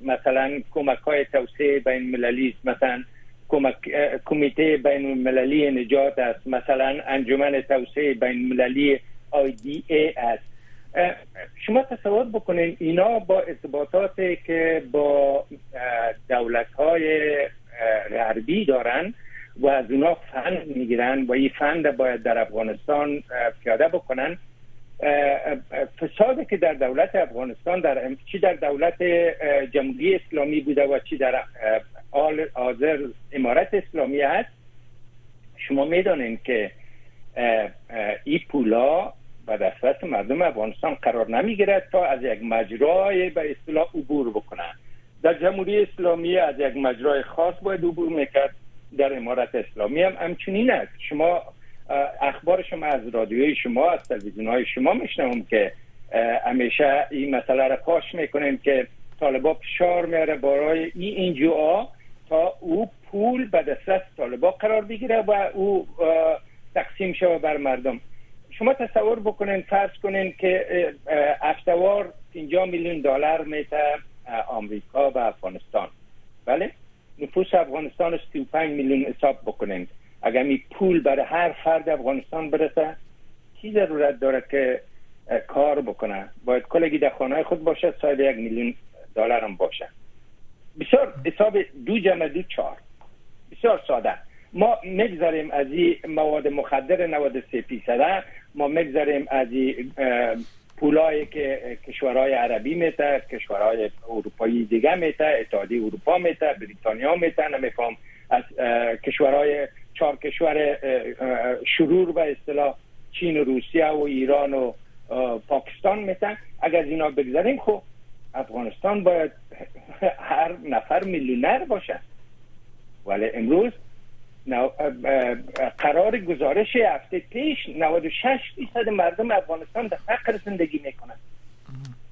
مثلا کمک های توسعه بین مللی مثلا کمیته بین المللی نجات است. مثلا انجمن توسعه بین المللی ای است. شما تصور بکنین اینا با ارتباطات که با دولت های غربی دارن و از اونا فند می‌گیرن و این فند باید در افغانستان پیاده بکنن. فسادی که در دولت افغانستان در چی در دولت جمهوری اسلامی بوده و چی در آل حاضر امارت اسلامی هست. شما می‌دانید که این پولا به دسترس مردم افغانستان قرار نمی‌گیرد تا از یک مجرای به اصطلاح عبور بکنه در جمهوری اسلامی از یک مجرای خاص باید عبور می‌کرد. در امارت اسلامی هم همچنین است. شما اخبار شما از رادیوی شما از تلویزیون های شما میشنوم که همیشه این مسئله را پاش می‌کنیم که طالبا فشار میاره برای این ها تا او پول به دسترس طالبا قرار بگیره و او تقسیم شود بر مردم. شما تصور بکنین فرض کنین که افتوار 50 میلیون دلار میته آمریکا و افغانستان. بله؟ نفوس افغانستان 35 میلیون حساب بکنین. اگر می پول برای هر فرد افغانستان برسه کی ضرورت داره که کار بکنه؟ باید کلگی در خانه خود باشه صاحب یک میلیون دلار هم باشه بسیار حساب دو جمع دو چهار. بسیار ساده. ما می‌گذاریم از این مواد مخدر 93 فیصده. ما می‌گذاریم از این پولایی که کشورهای عربی میته کشورهای اروپایی دیگه میته اتحادیه اروپا میته بریتانیا میته نمیفهم از کشورهای چهار کشور شرور به اصطلاح چین و روسیه و ایران و پاکستان میتن اگر از اینا بگذاریم خب افغانستان باید هر نفر میلیونر باشه ولی امروز قرار گزارش هفته پیش 96 فیصد مردم افغانستان در فقر زندگی می‌کنند.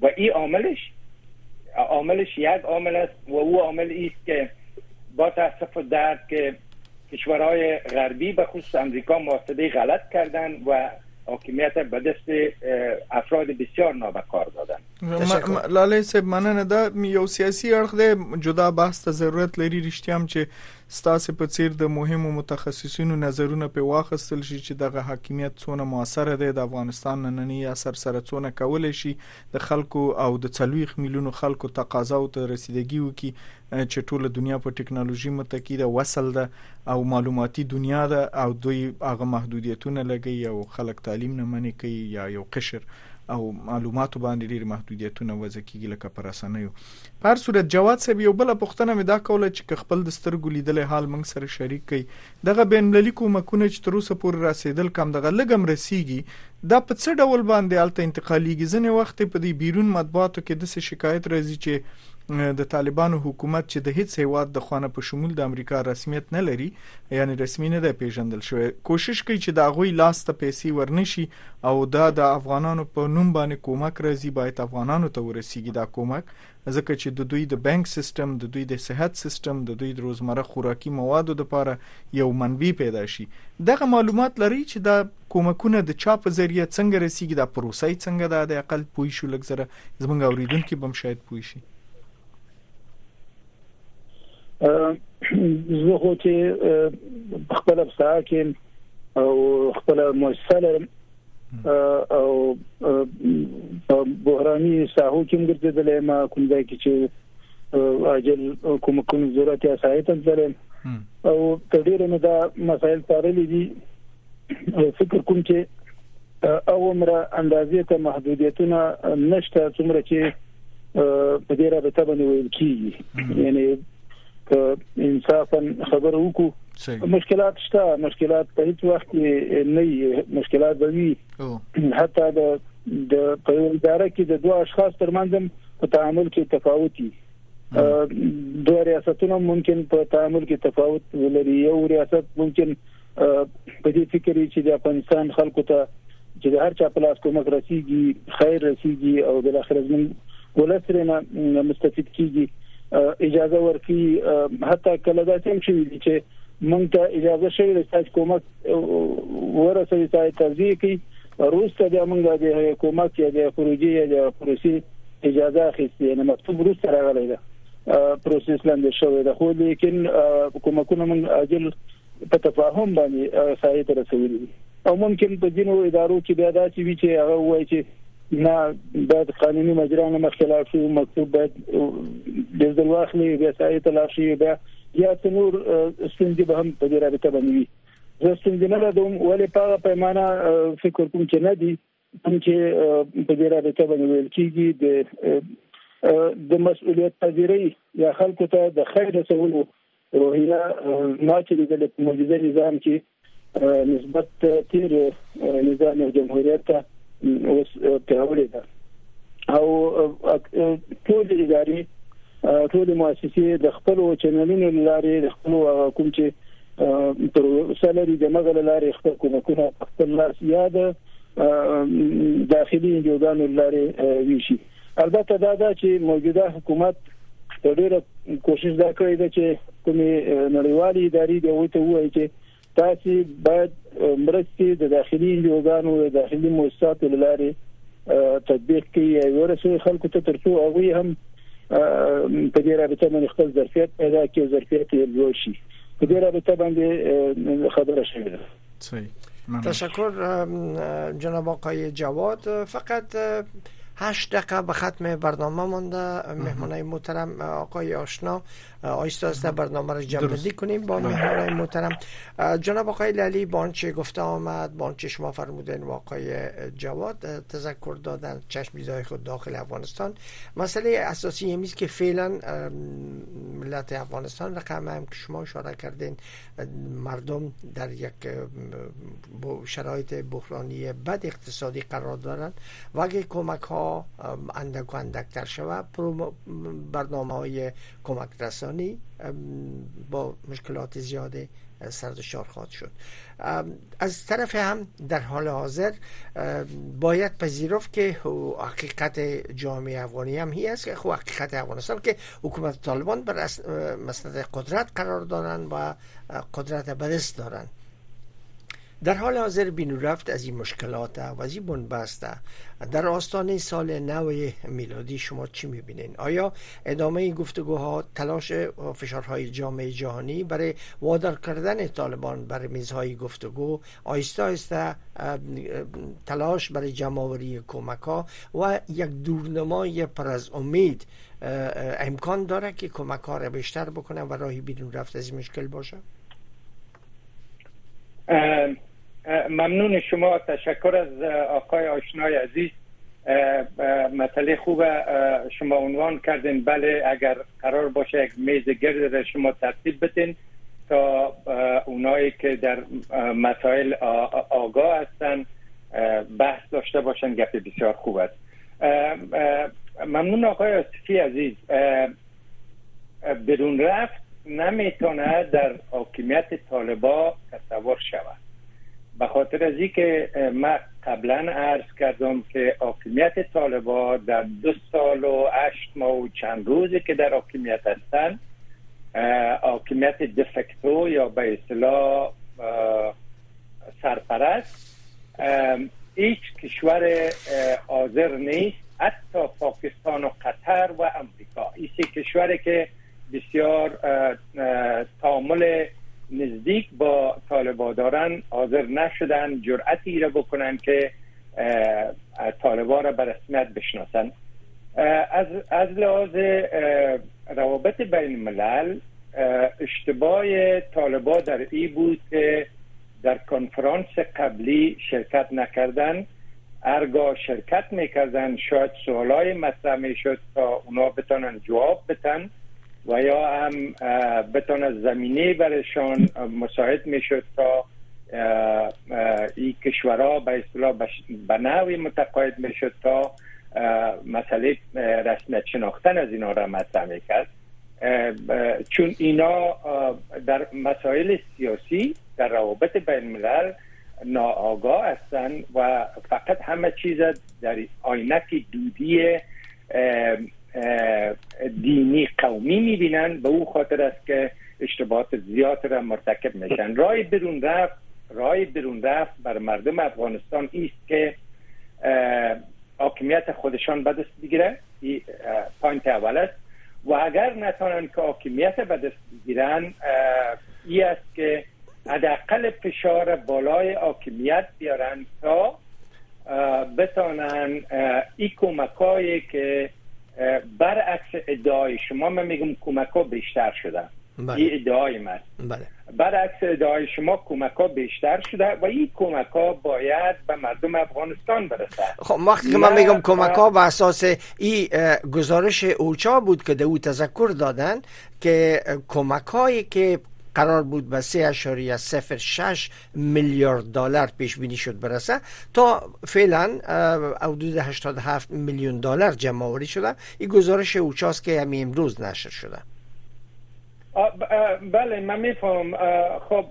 و این عاملش عاملش یک عامل است و او عامل است که با تاسف درد که کشورهای غربی به خصوص امریکا موافقه غلط کردن و حاکمیت به دست افراد بسیار نابکار دادن. لاله صاحب مننه دا یو سیاسي اړخ دی جدا بحث ته ضرورت لري رښتیا هم چې ستاسو په څیر د مهمو متخصصینو نظرونه په واخستل شي چې دغه حاکمیت څونه موثر دی د افغانستان نننی اثر سره څونه کول شي د خلکو او د څلويخ میلیونو خلکو تقاضا او ته رسیدګي وکي چې ټوله دنیا په ټکنالوژي متکی ده وصل ده او معلوماتي دنیا ده او دوی هغه محدودیتونه لګي او خلک تعلیم نه منې کوي یا یو قشر او معلوماتو باندې ډیر محدودیتونه وځي کیږي لکه پر اسانیو په هر صورت جواد صاحب یو بل پوښتنه مې دا کوله چې خپل د سترګو لیدل حال موږ سره شریک کړي دغه بین المللي کومکونه چې تر اوسه پورې رسیدل کم دغه لګم رسیږي دا په څه ډول باندې الته انتقالیږي ځنه وخت په دې بیرون مطبوعاتو کې د شکایت راځي چې د طالبانو حکومت چې د هیڅ هیواد د خوانه په شمول د امریکا رسمیت نه لري یعنی رسمي نه ده پیژندل شوی. کوشش کوي چې دا غوي لاس ته پیسې ورنشي او دا د افغانانو په نوم باندې کومک راځي باید افغانانو ته ورسیږي دا کومک. ځکه چې د دوی د بانک سیستم د دوی د صحت سیستم د دوی د روزمره خوراکي موادو لپاره یو منبع پیدا شي. دغه معلومات لري چې دا کومکونه د چا په ذریعہ څنګه رسیږي دا پروسې څنګه د اقل پوي شو لګزره زمونږ اوریدونکو بم شاید پوي شي زه خو چې خپل افسا کې او خپل مؤسسه او بحراني ساحو کې ګرځیدل ما کوم ځای کې چې اجل کوم کوم ضرورت یا سایت تلل او تدیر نه دا مسائل تارلې دي فکر کوم چې او عمره اندازې ته محدودیتونه نشته څومره چې په دې رابطه باندې ویل کیږي. یعنی که انصافا خبر وکړو. مشکلات شته. مشکلات په هیڅ وخت نه مشکلات به وي. حتی د د په اداره کې د دوه اشخاص ترمنځ په تعامل کې تفاوت دي دوه ریاستونه ممکن په تعامل کې تفاوت ولري. یو ریاست ممکن په دې فکر چې د افغانستان خلکو ته چې د هر چا په لاس کومک رسیږي خیر رسیږي او د اخر زمون ولسرنه مستفید کیږي اجازه ورکي حتی کله دا څنګه شي چې مونږ ته اجازه شوی تاسو کومک ورسوي تاسو ترځي کی روسته د مونږ د حکومت یا د خروجي یا د پروسې اجازه اخیستې. نه مکتوب روسته راغلی ده پروسس لاندې شوی ده. خو لیکن کومکونه مونږ اجل په تفاهم باندې سایه رسولي او ممکن په دینو ادارو کې بیا داسې وي چې هغه وایي چې نه باید قانوني مجرا نه مخکې شو مکتوب باید د ځل واخلي بیا سایت لا شي بیا یا تنور ستونزې به هم په دې رابطه باندې وي. زه ستونزې نه لرم ولې په پیمانه فکر کوم چې نه دي هم چې په دې رابطه باندې ویل کېږي د د مسؤلیت پذیری یا خلکو ته د خیر رسولو روحیه ما چې د معجزه نظام کې نسبت تیر نظام جمهوریت ته اوس پیاوړې ده او ټول ادارې ټول مؤسسې د خپل چینلونو لارې د خپل کوم چې تر سالري د مغل لارې خپل کومکونه خپل لاس یاد داخلي انجوګانو لارې ویشي. البته دا دا چې موجوده حکومت ډېر کوشش دا کوي چې کومې نړیوالې ادارې د وته وایي چې تاسو باید مرستې د داخلي انجوګانو د داخلي مؤسساتو لارې تطبیق او ورسوي خلکو ته ترڅو هغه هم په دې رابطه باندې خپل ظرفیت پیدا کړي ظرفیت یې لوړ شي. په دې رابطه باندې خبره شوې ده. صحیح. تشکر جناب آقای جواد. فقط هشت دقیقه به ختم برنامه مانده مهمانای محترم آقای آشنا آیستا است برنامه را جمع کنیم با مهمانای محترم. جناب آقای لالی بانچه گفته آمد بانچه شما فرمودین و آقای جواد تذکر دادن چشم خود داخل افغانستان. مسئله اساسی همیست که فعلا ملت افغانستان رقم هم که شما اشاره کردین مردم در یک شرایط بحرانی بد اقتصادی قرار دارند و اگه کمک ها اندک و اندکتر شود برنامه های کمک رسانی با مشکلات زیاد سردشار خواهد شد. از طرف هم در حال حاضر باید پذیرفت که حقیقت جامعه افغانی هم هی است که حقیقت افغانستان که حکومت طالبان بر مسند قدرت قرار دارند و قدرت بدست دارند در حال حاضر بینو رفت از این مشکلات و از این بنبسته در آستانه سال نو میلادی شما چی می‌بینین؟ آیا ادامه گفتگوها تلاش فشارهای جامعه جهانی برای وادار کردن طالبان بر میزهای گفتگو آیسته آیسته تلاش برای جمعوری کمک ها و یک دورنمای پر از امید امکان داره که کمک ها را بیشتر بکنن و راهی بیرون رفت از این مشکل باشه؟ ممنون شما. تشکر از آقای آشنای عزیز. مسئله خوب شما عنوان کردین. بله اگر قرار باشه یک میز گرد را شما ترتیب بتین تا اونایی که در مسائل آگاه هستن بحث داشته باشن گپ بسیار خوب است. ممنون آقای آصفی عزیز. بدون رفت نمی‌تونه در حاکمیت طالبا تصور شود. به خاطر از که من قبلا عرض کردم که حاکمیت طالبا در دو سال و هشت ماه و چند روزی که در حاکمیت هستند حاکمیت دفکتو یا به اصطلاح سرپرست. هیچ کشور حاضر نیست حتی پاکستان و قطر و امریکا. این کشوری که بسیار تعامل نزدیک با طالبا دارن حاضر نشدن جرأتی را بکنن که طالبا را به رسمیت بشناسن. از, از لحاظ روابط بین الملل اشتباه طالبا در ای بود که در کنفرانس قبلی شرکت نکردن. ارگاه شرکت می‌کردن شاید سوالای مطرح می‌شد تا اونا بتانن جواب بتن و یا هم بتانه زمینه برشان مساعد می‌شد تا این کشورها به اصطلاح به نوی متقاعد می‌شد تا مسئله رسمیت شناختن از اینا را مطرح می‌کرد. چون اینا در مسائل سیاسی در روابط بین الملل ناآگاه هستند و فقط همه چیز در آینک دودی دینی قومی می‌بینن به او خاطر است که اشتباهات زیاد را مرتکب میشن رای برون رفت راه برون رفت بر مردم افغانستان است که حاکمیت خودشان به دست بگیره. point اول است. و اگر نتانن که حاکمیت به دست بگیرن ای است که حداقل فشار بالای حاکمیت بیارن تا بتانن این کمکایی که برعکس ادعای شما من میگم کمک ها بیشتر شده بله. این ادعای من بله. برعکس ادعای شما کمک ها بیشتر شده و این کمک ها باید به مردم افغانستان برسه خب وقتی که من میگم کمک ها به اساس این گزارش اوچا بود که دو تذکر دادن که کمک هایی که قرار بود به 3.06 میلیارد دلار پیش بینی شد برسه تا فعلا حدود 87 میلیون دلار جمع آوری شده. این گزارش اوچاست که همین امروز نشر شده. بله من میفهم خب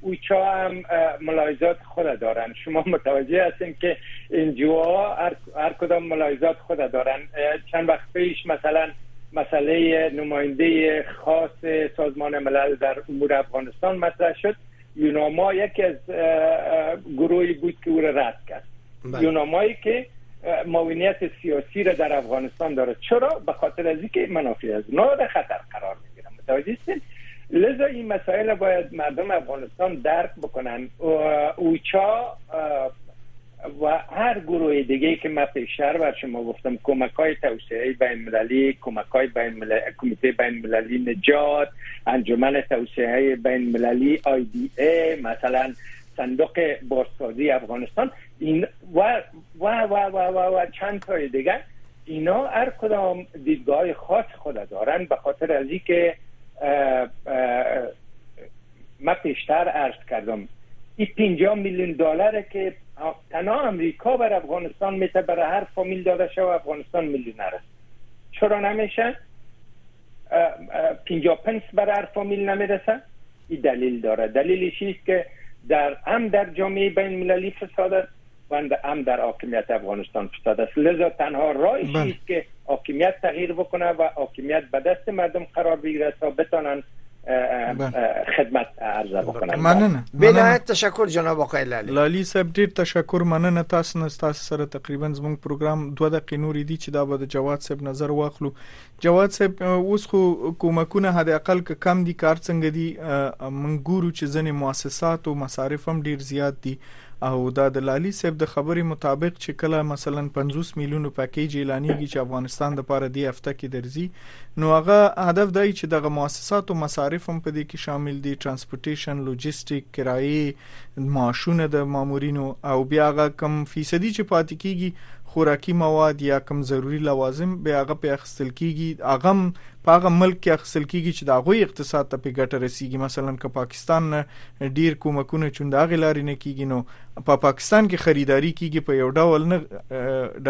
اوچا هم ملاحظات خود دارن. شما متوجه هستین که انجوها هر, هر کدام ملاحظات خود دارن. چند وقت پیش مثلا مسئله نماینده خاص سازمان ملل در امور افغانستان مطرح شد. یوناما یکی از گروهی بود که او را رد کرد. بله. یونامایی که معاونیت سیاسی را در افغانستان داره چرا؟ به خاطر از اینکه منافع از اونا در خطر قرار می‌گیره متوجه هستید؟ لذا این مسائل باید مردم افغانستان درک بکنن اوچا و هر گروه دیگه که من پیشتر بر شما گفتم کمک های توسعه بین المللی کمک های بین مللی، کمیته بین المللی نجات انجمن توسعه بین المللی آی دی ای مثلا صندوق بازسازی افغانستان این و و و و, و, و چند تای دیگه اینا هر کدام دیدگاه خاص خود دارن به خاطر از که من پیشتر عرض کردم این 50 میلیون دلاره که تنها امریکا بر افغانستان میته برای هر فامیل داده شد و افغانستان میلیونر است چرا نمیشه 50 پنس برای هر فامیل نمی‌رسه این دلیل داره دلیلش است که در هم در جامعه بین المللی فساد است و هم در حاکمیت افغانستان فساد است لذا تنها راهش بله. است که حاکمیت تغییر بکنه و حاکمیت به دست مردم قرار بگیره تا بتانن بله. خدمت عرضه بکنم. مننه بنهایت تشکر جناب آقای لالی. لالی صاحب ډیر تشکر. مننه. تاسو نه تاسو سره تقریبا زموږ پروګرام دوه دقیقې نور دي چې دا به د جواد صاحب نظر واخلو. جواد صاحب اوس خو کومکونه هدا اقل کم دي کار څنګه دي؟ منګورو چې ځنې مؤسسات او مصارف هم ډیر زیات دي او دا د لالي صاحب د خبرې مطابق چې کله مثلا 50 میلیونو پاکیج اعلانېږي چې افغانستان د پاره دی هفته کې درځي نو هغه هدف دی چې دغه مؤسسات او مصارف هم په دې کې شامل دي transportation لوجستیک کرایې معاشونه د مامورینو او بیا هغه کم فیصدي چې پاتې کیږي خوراکي مواد یا کم ضروری لوازم به هغه په اخستل کیږي. هغه په هغه ملک کې اخستل کیږي چې د غوي اقتصاد ته په ګټه رسیږي. مثلا که پاکستان ډیر کومکونه چوند هغه لاري نه کیږي نو په پا پاکستان کې خریداري کیږي په یو ډول نه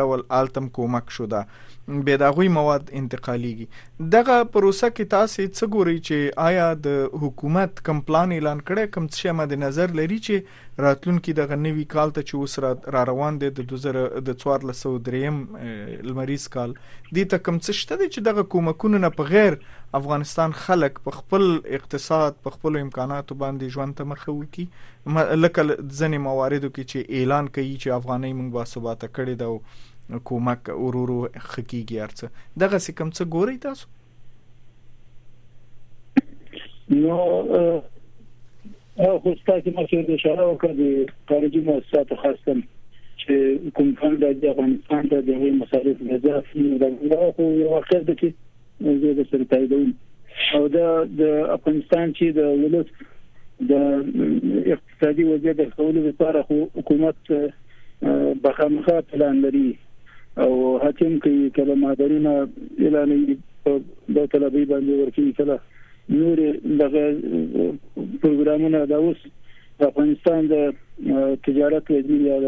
ډول آلتم کومک شو دا. به د غوي مواد انتقالیږي دغه پروسه کې تاسو څه ګوري چې آیا د حکومت کم پلان اعلان کړي کم څه مد نظر لري چې راتلونکي دغه نوي کال ته چې اوس را روان دي د 2000 د 1403 لمریز کال. دې ته کم څه شته چې دغه کومکونه نه په غیر افغانستان خلک په خپل اقتصاد په خپل امکاناتو باندې ژوند ته مخه وکي. لکه ځنې مواردو کې چې اعلان کوي چې افغانۍ موږ با ثبات کړي دا کومک ورورو خکېږي ارڅ دغه سکم څه ګوري تاسو؟ نو خو ستاسو مخکې د اشاره وکړه د خارجي مؤسساتو خاصه چې کوم فند د افغانستان د دغه مصارف د ځافي د خو یو وخت د کې زه د سره تاییدوم او دا د افغانستان چې د ولس د اقتصادي وضعیت د کولو لپاره حکومت بخامخه پلان لري. او حاکم کوي کله مادرونه اعلان د طلبي باندې ورکړي کله نور دغه پروګرامونه. دا اوس افغانستان د تجارت وزیر یا د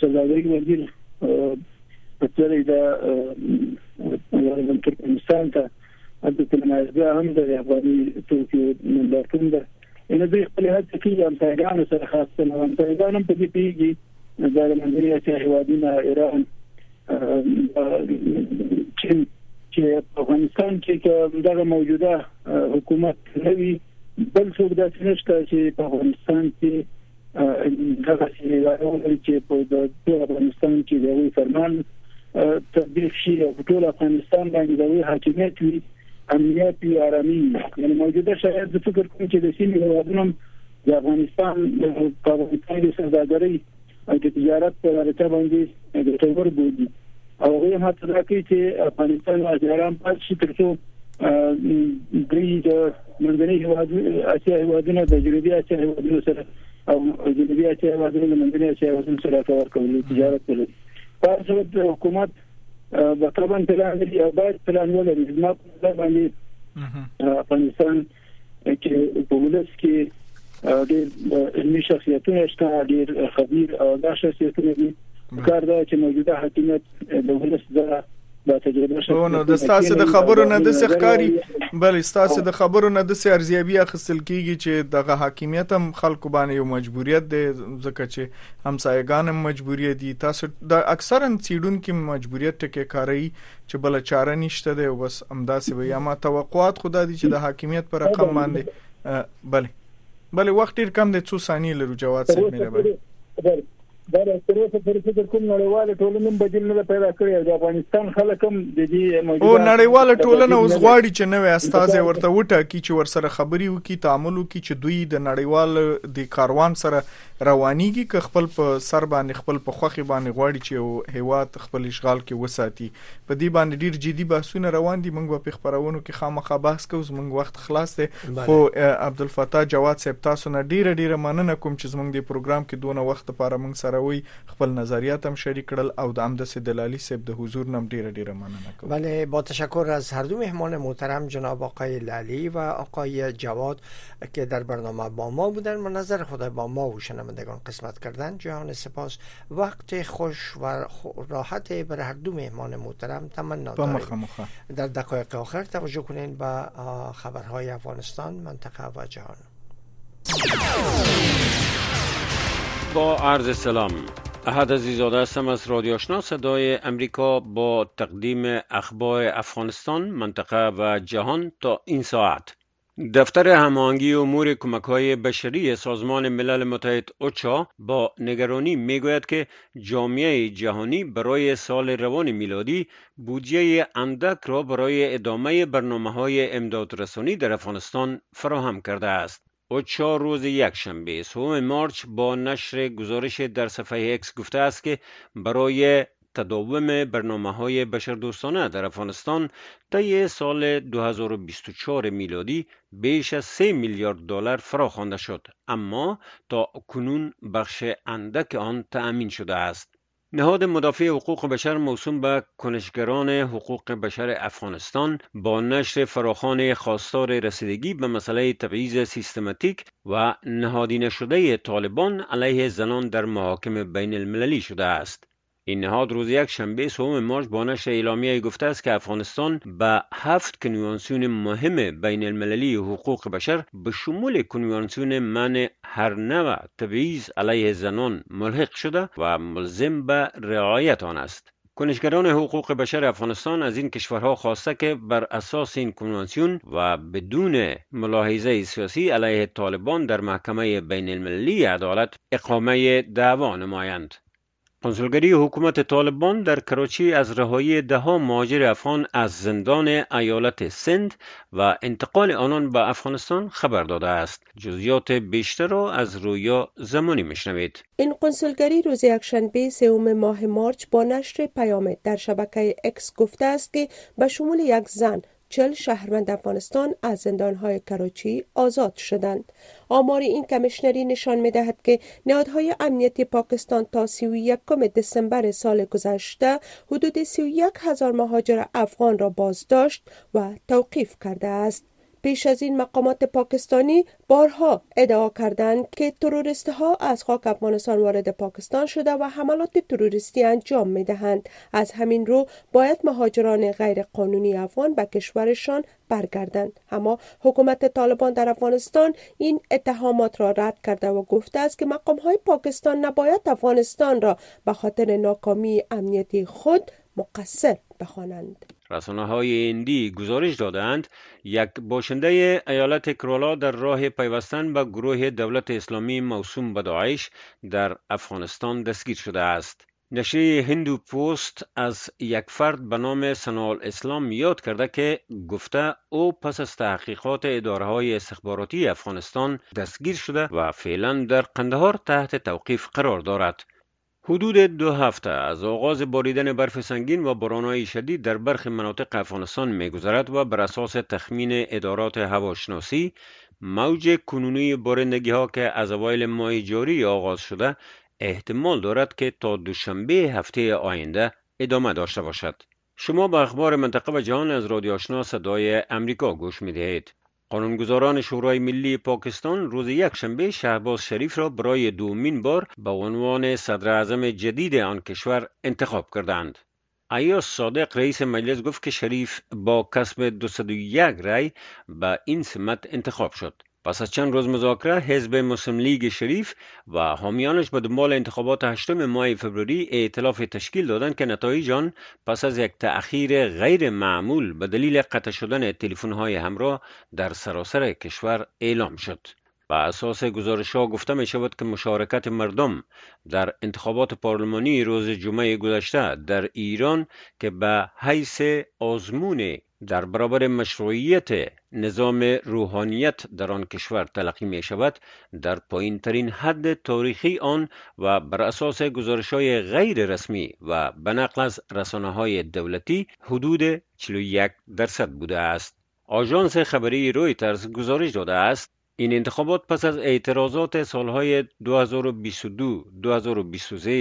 سوداګرۍ وزیر په څېر د ترکمنستان ته د تلمایزه هم د افغاني توکي ملاتړ ده. ان دوی خپل هڅه کوي هم پیغام سره خاصه نه هم پیغام په دې پیږي د منځنۍ اسیا هیوادونو ایران چین چې افغانستان کې دغه موجوده حکومت نوي بل څوک داسې نشته چې په افغانستان کې دغه چې په افغانستان کې د فرمان تطبیق شي او ټول افغانستان باندې د حاکمیت وي امنیت وي آرامي یعنی موجوده شرایط د فکر کوم چې د سیمې هیوادونو د افغانستان په افغانستان کې سوداګري او د تجارت په اړه باندې د ټول بودی او هغه ته راکې چې افغانستان ایران په شي ترڅو درې د منځنۍ هیوادونو اسیا هیوادونو د جنوبي اسیا هیوادونو سره او جنوبي اسیا هیوادونو د منځنۍ اسیا هیوادونو سره کار کوي تجارت کوي تاسو د حکومت د طبعا پلان لري او باید پلان ولري. ما په باندې افغانستان کې په ولس کې ډېر علمي شخصیتونه شته ډېر خبير او دا شخصیتونه دي. کار دا چې موجوده حکومت د ولس د دا تجربه شته. نو د ستاسو د خبرو نه د سخکاری بل ستاسو د خبرو نه د ارزیابي اخیستل کیږي چې دغه حاکمیت هم خلکو باندې یو مجبوریت دی ځکه چې همسایگان هم مجبوریت دي. تاسو د اکثرا سیډون کې مجبوریت ټکي کاری چې بل چاره نشته دی بس امداسي وي اما توقعات خدا دي چې د حاکمیت پر رقم باندې بل بل وخت ډیر کم دی څو ثانیې لرو جواب څه مې دا اوسه پورې فکر کوم نړیواله ټولنه بدیل نه پیدا کړی د افغانستان خلک هم د دې موجوده او نړیواله ټولنه اوس غواړي چې نوې استاد ورته وټاکي چې ورسره خبري وکي تعامل وکي چې دوی د نړیوال د کاروان سره روانيږي ک خپل په سر باندې خپل په خوخي باندې غواړي چې هیواد خپل اشغال کې وساتي. په دې باندې ډیر جدي بحثونه روان دي. موږ په خبرونو کې خامخا بحث کوو. زموږ وخت خلاص دی. خو عبدالفتاح جواد صاحب تاسو نه ډیره ډیره مننه کوم چې زموږ د پروګرام کې دونه وخت لپاره موږ سره وي خپل نظریات هم شریک کړل او د امدس دلالی صاحب د حضور نم ډیره ډیره مننه کوم. بله با تشکر از هر دو مهمان محترم جناب آقای لالی و آقای جواد که در برنامه با ما بودن. منظر خدا با ما و شنوندگان قسمت کردن. جهان سپاس. وقت خوش و راحت برای هر دو مهمان محترم تمنا داریم. در دقایق آخر توجه کنین به خبرهای افغانستان منطقه و جهان. با عرض سلام. احد عزیزاده هستم از رادیو آشنا. صدای امریکا با تقدیم اخبار افغانستان منطقه و جهان تا این ساعت. دفتر هماهنگی امور کمک های بشری سازمان ملل متحد اوچا با نگرانی می‌گوید که جامعه جهانی برای سال روان میلادی بودجه اندک را برای ادامه برنامه های امداد رسانی در افغانستان فراهم کرده است. اوچا روز یکشنبه سوم مارچ با نشر گزارش در صفحه اکس گفته است که برای تداوم برنامه های بشردوستانه در افغانستان طی سال 2024 میلادی بیش از 3 میلیارد دلار فراخوانده شد. اما تا کنون بخش اندک آن تأمین شده است. نهاد مدافع حقوق بشر موسوم به کنشگران حقوق بشر افغانستان با نشر فراخان خواستار رسیدگی به مسئله تبعیض سیستماتیک و نهادینه شده طالبان علیه زنان در محاکم بین المللی شده است. این نهاد روز یک شنبه سوم مارچ با نشر اعلامیه گفته است که افغانستان به هفت کنوانسیون مهم بین المللی حقوق بشر به شمول کنوانسیون من هر نوع تبعیض علیه زنان ملحق شده و ملزم به رعایت آن است. کنشگران حقوق بشر افغانستان از این کشورها خواسته که بر اساس این کنوانسیون و بدون ملاحظه سیاسی علیه طالبان در محکمه بین المللی عدالت اقامه دعوا نمایند. کنسولگری حکومت طالبان در کراچی از رهایی دهها مهاجر افغان از زندان ایالت سند و انتقال آنان به افغانستان خبر داده است. جزئیات بیشتر را از رویا زمانی میشنوید. این کنسولگری روز یکشنبه سوم ماه مارچ با نشر پیام در شبکه اکس گفته است که به شمول یک زن چل شهروند افغانستان از زندانهای کراچی آزاد شدند. آمار این کمیشنری نشان می دهد که نهادهای امنیتی پاکستان تا 31 دسامبر سال گذشته حدود 31 هزار مهاجر افغان را بازداشت و توقیف کرده است. پیش از این مقامات پاکستانی بارها ادعا کردند که تروریست ها از خاک افغانستان وارد پاکستان شده و حملات تروریستی انجام می دهند. از همین رو باید مهاجران غیر قانونی افغان به کشورشان برگردند اما حکومت طالبان در افغانستان این اتهامات را رد کرده و گفته است که مقام های پاکستان نباید افغانستان را به خاطر ناکامی امنیتی خود مقصر بخوانند رسانه های هندی گزارش دادند یک باشنده ایالت کرالا در راه پیوستن به گروه دولت اسلامی موسوم به داعش در افغانستان دستگیر شده است. نشر هندو پوست از یک فرد به نام سنال اسلام یاد کرده که گفته او پس از تحقیقات اداره های استخباراتی افغانستان دستگیر شده و فعلا در قندهار تحت توقیف قرار دارد. حدود دو هفته از آغاز باریدن برف سنگین و بارانهای شدید در برخی مناطق افغانستان میگذرد و بر اساس تخمین ادارات هواشناسی موج کنونی بارندگی ها که از اوایل ماه جاری آغاز شده احتمال دارد که تا دوشنبه هفته آینده ادامه داشته باشد شما به اخبار منطقه و جهان از رادیو آشنا صدای امریکا گوش می دهید. قانونگذاران شورای ملی پاکستان روز یک شنبه شهباز شریف را برای دومین بار به عنوان صدر اعظم جدید آن کشور انتخاب کردند. ایاس صادق رئیس مجلس گفت که شریف با کسب 201 رای به این سمت انتخاب شد. پس از چند روز مذاکره حزب مسلم لیگ شریف و حامیانش به دنبال انتخابات هشتم ماه فوریه ائتلاف تشکیل دادند که نتایج آن پس از یک تأخیر غیر معمول به دلیل قطع شدن های همراه در سراسر کشور اعلام شد. به اساس گزارش ها گفته می شود که مشارکت مردم در انتخابات پارلمانی روز جمعه گذشته در ایران که به حیث آزمون در برابر مشروعیت نظام روحانیت در آن کشور تلقی می شود در پایین ترین حد تاریخی آن و بر اساس گزارش های غیر رسمی و به نقل از رسانه های دولتی حدود 41 درصد بوده است. آژانس خبری رویترز گزارش داده است این انتخابات پس از اعتراضات سالهای 2022-2023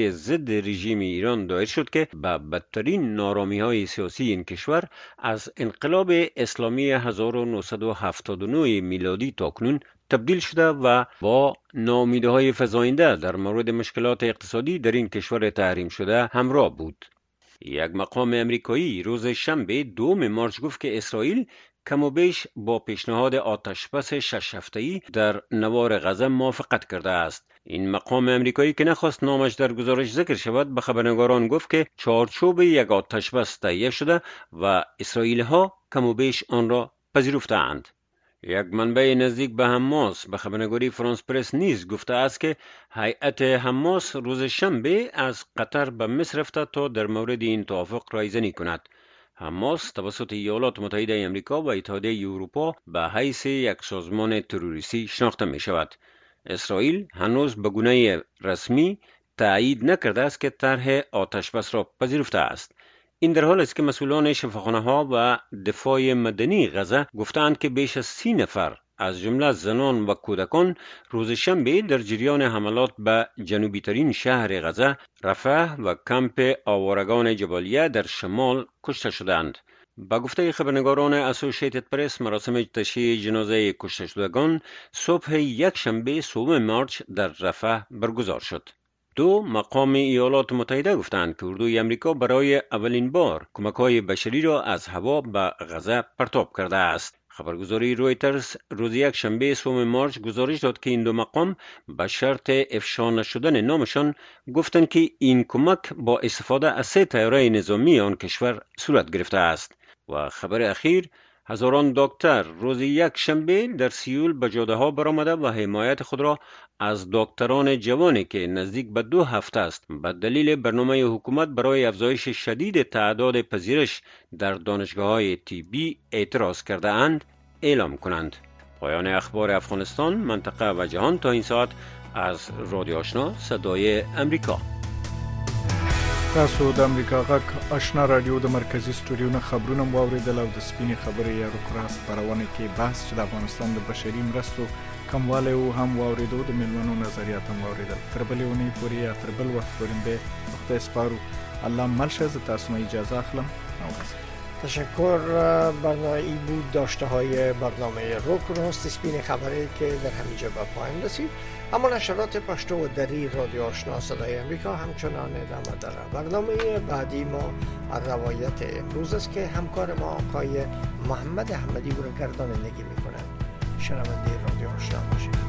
ضد رژیم ایران دایر شد که به بدترین نارامی های سیاسی این کشور از انقلاب اسلامی 1979 میلادی تاکنون تبدیل شده و با نامیده های فزاینده در مورد مشکلات اقتصادی در این کشور تحریم شده همراه بود. یک مقام امریکایی روز شنبه دوم مارچ گفت که اسرائیل کم و بیش با پیشنهاد آتشبس شش در نوار غزه موافقت کرده است. این مقام امریکایی که نخواست نامش در گزارش ذکر شود به خبرنگاران گفت که چارچوب یک آتشبس تهیه شده و اسرائیل ها کم و بیش آن را پذیرفتند یک منبع نزدیک به حماس به خبرنگاری فرانس پرس نیز گفته است که هیئت حماس روز شنبه از قطر به مصر رفته تا در مورد این توافق رایزنی کند. حماس توسط ایالات متحده امریکا و اتحادیه اروپا به حیث یک سازمان تروریستی شناخته می شود. اسرائیل هنوز به گونه رسمی تایید نکرده است که طرح آتشبس را پذیرفته است. این در حال است که مسئولان شفاخانه ها و دفاع مدنی غزه گفتند که بیش از سی نفر از جمله زنان و کودکان روز شنبه در جریان حملات به جنوبی ترین شهر غزه رفح و کمپ آوارگان جبالیه در شمال کشته شدند. با گفته خبرنگاران اسوسییتد پرس مراسم تشییع جنازه کشته شدگان صبح یک شنبه سوم مارچ در رفح برگزار شد. دو مقام ایالات متحده گفتند که اردوی امریکا برای اولین بار کمک های بشری را از هوا به غزه پرتاب کرده است. خبرگزاری رویترز روز یک شنبه سوم مارچ گزارش داد که این دو مقام به شرط افشا نشدن نامشان گفتند که این کمک با استفاده از سه تیاره نظامی آن کشور صورت گرفته است. و خبر اخیر هزاران دکتر روز یک شنبه در سیول به جاده ها برآمده و حمایت خود را از دکتران جوانی که نزدیک به دو هفته است به دلیل برنامه حکومت برای افزایش شدید تعداد پذیرش در دانشگاه های تیبی اعتراض کرده اند اعلام کنند. پایان اخبار افغانستان منطقه و جهان تا این ساعت از رادیو آشنا صدای امریکا. تاسو د امریکا غږ آشنا رادیو د مرکزی سټوډیو نه خبرونه واوریدل او د سپینې خبرې یا رک راست پرونه کې بحث چې د افغانستان د بشري مرستو کموالی او هم واوریدو د ملمنو نظریات هم واوریدل تر بلې ونی پورې یا تر بل وخت پورې به خدای سپارو. الله ملشه ز تاسو اجازه اخلم. تشکر برنامه بود داشته های برنامه روک راست سپین خبری که در همینجا به پایان رسید اما نشرات پشتو و دری رادیو آشنا صدای امریکا همچنان ادامه داره برنامه بعدی ما روایت امروز است که همکار ما آقای محمد احمدی رو گردانندگی می‌کنند. شنونده رادیو آشنا باشید.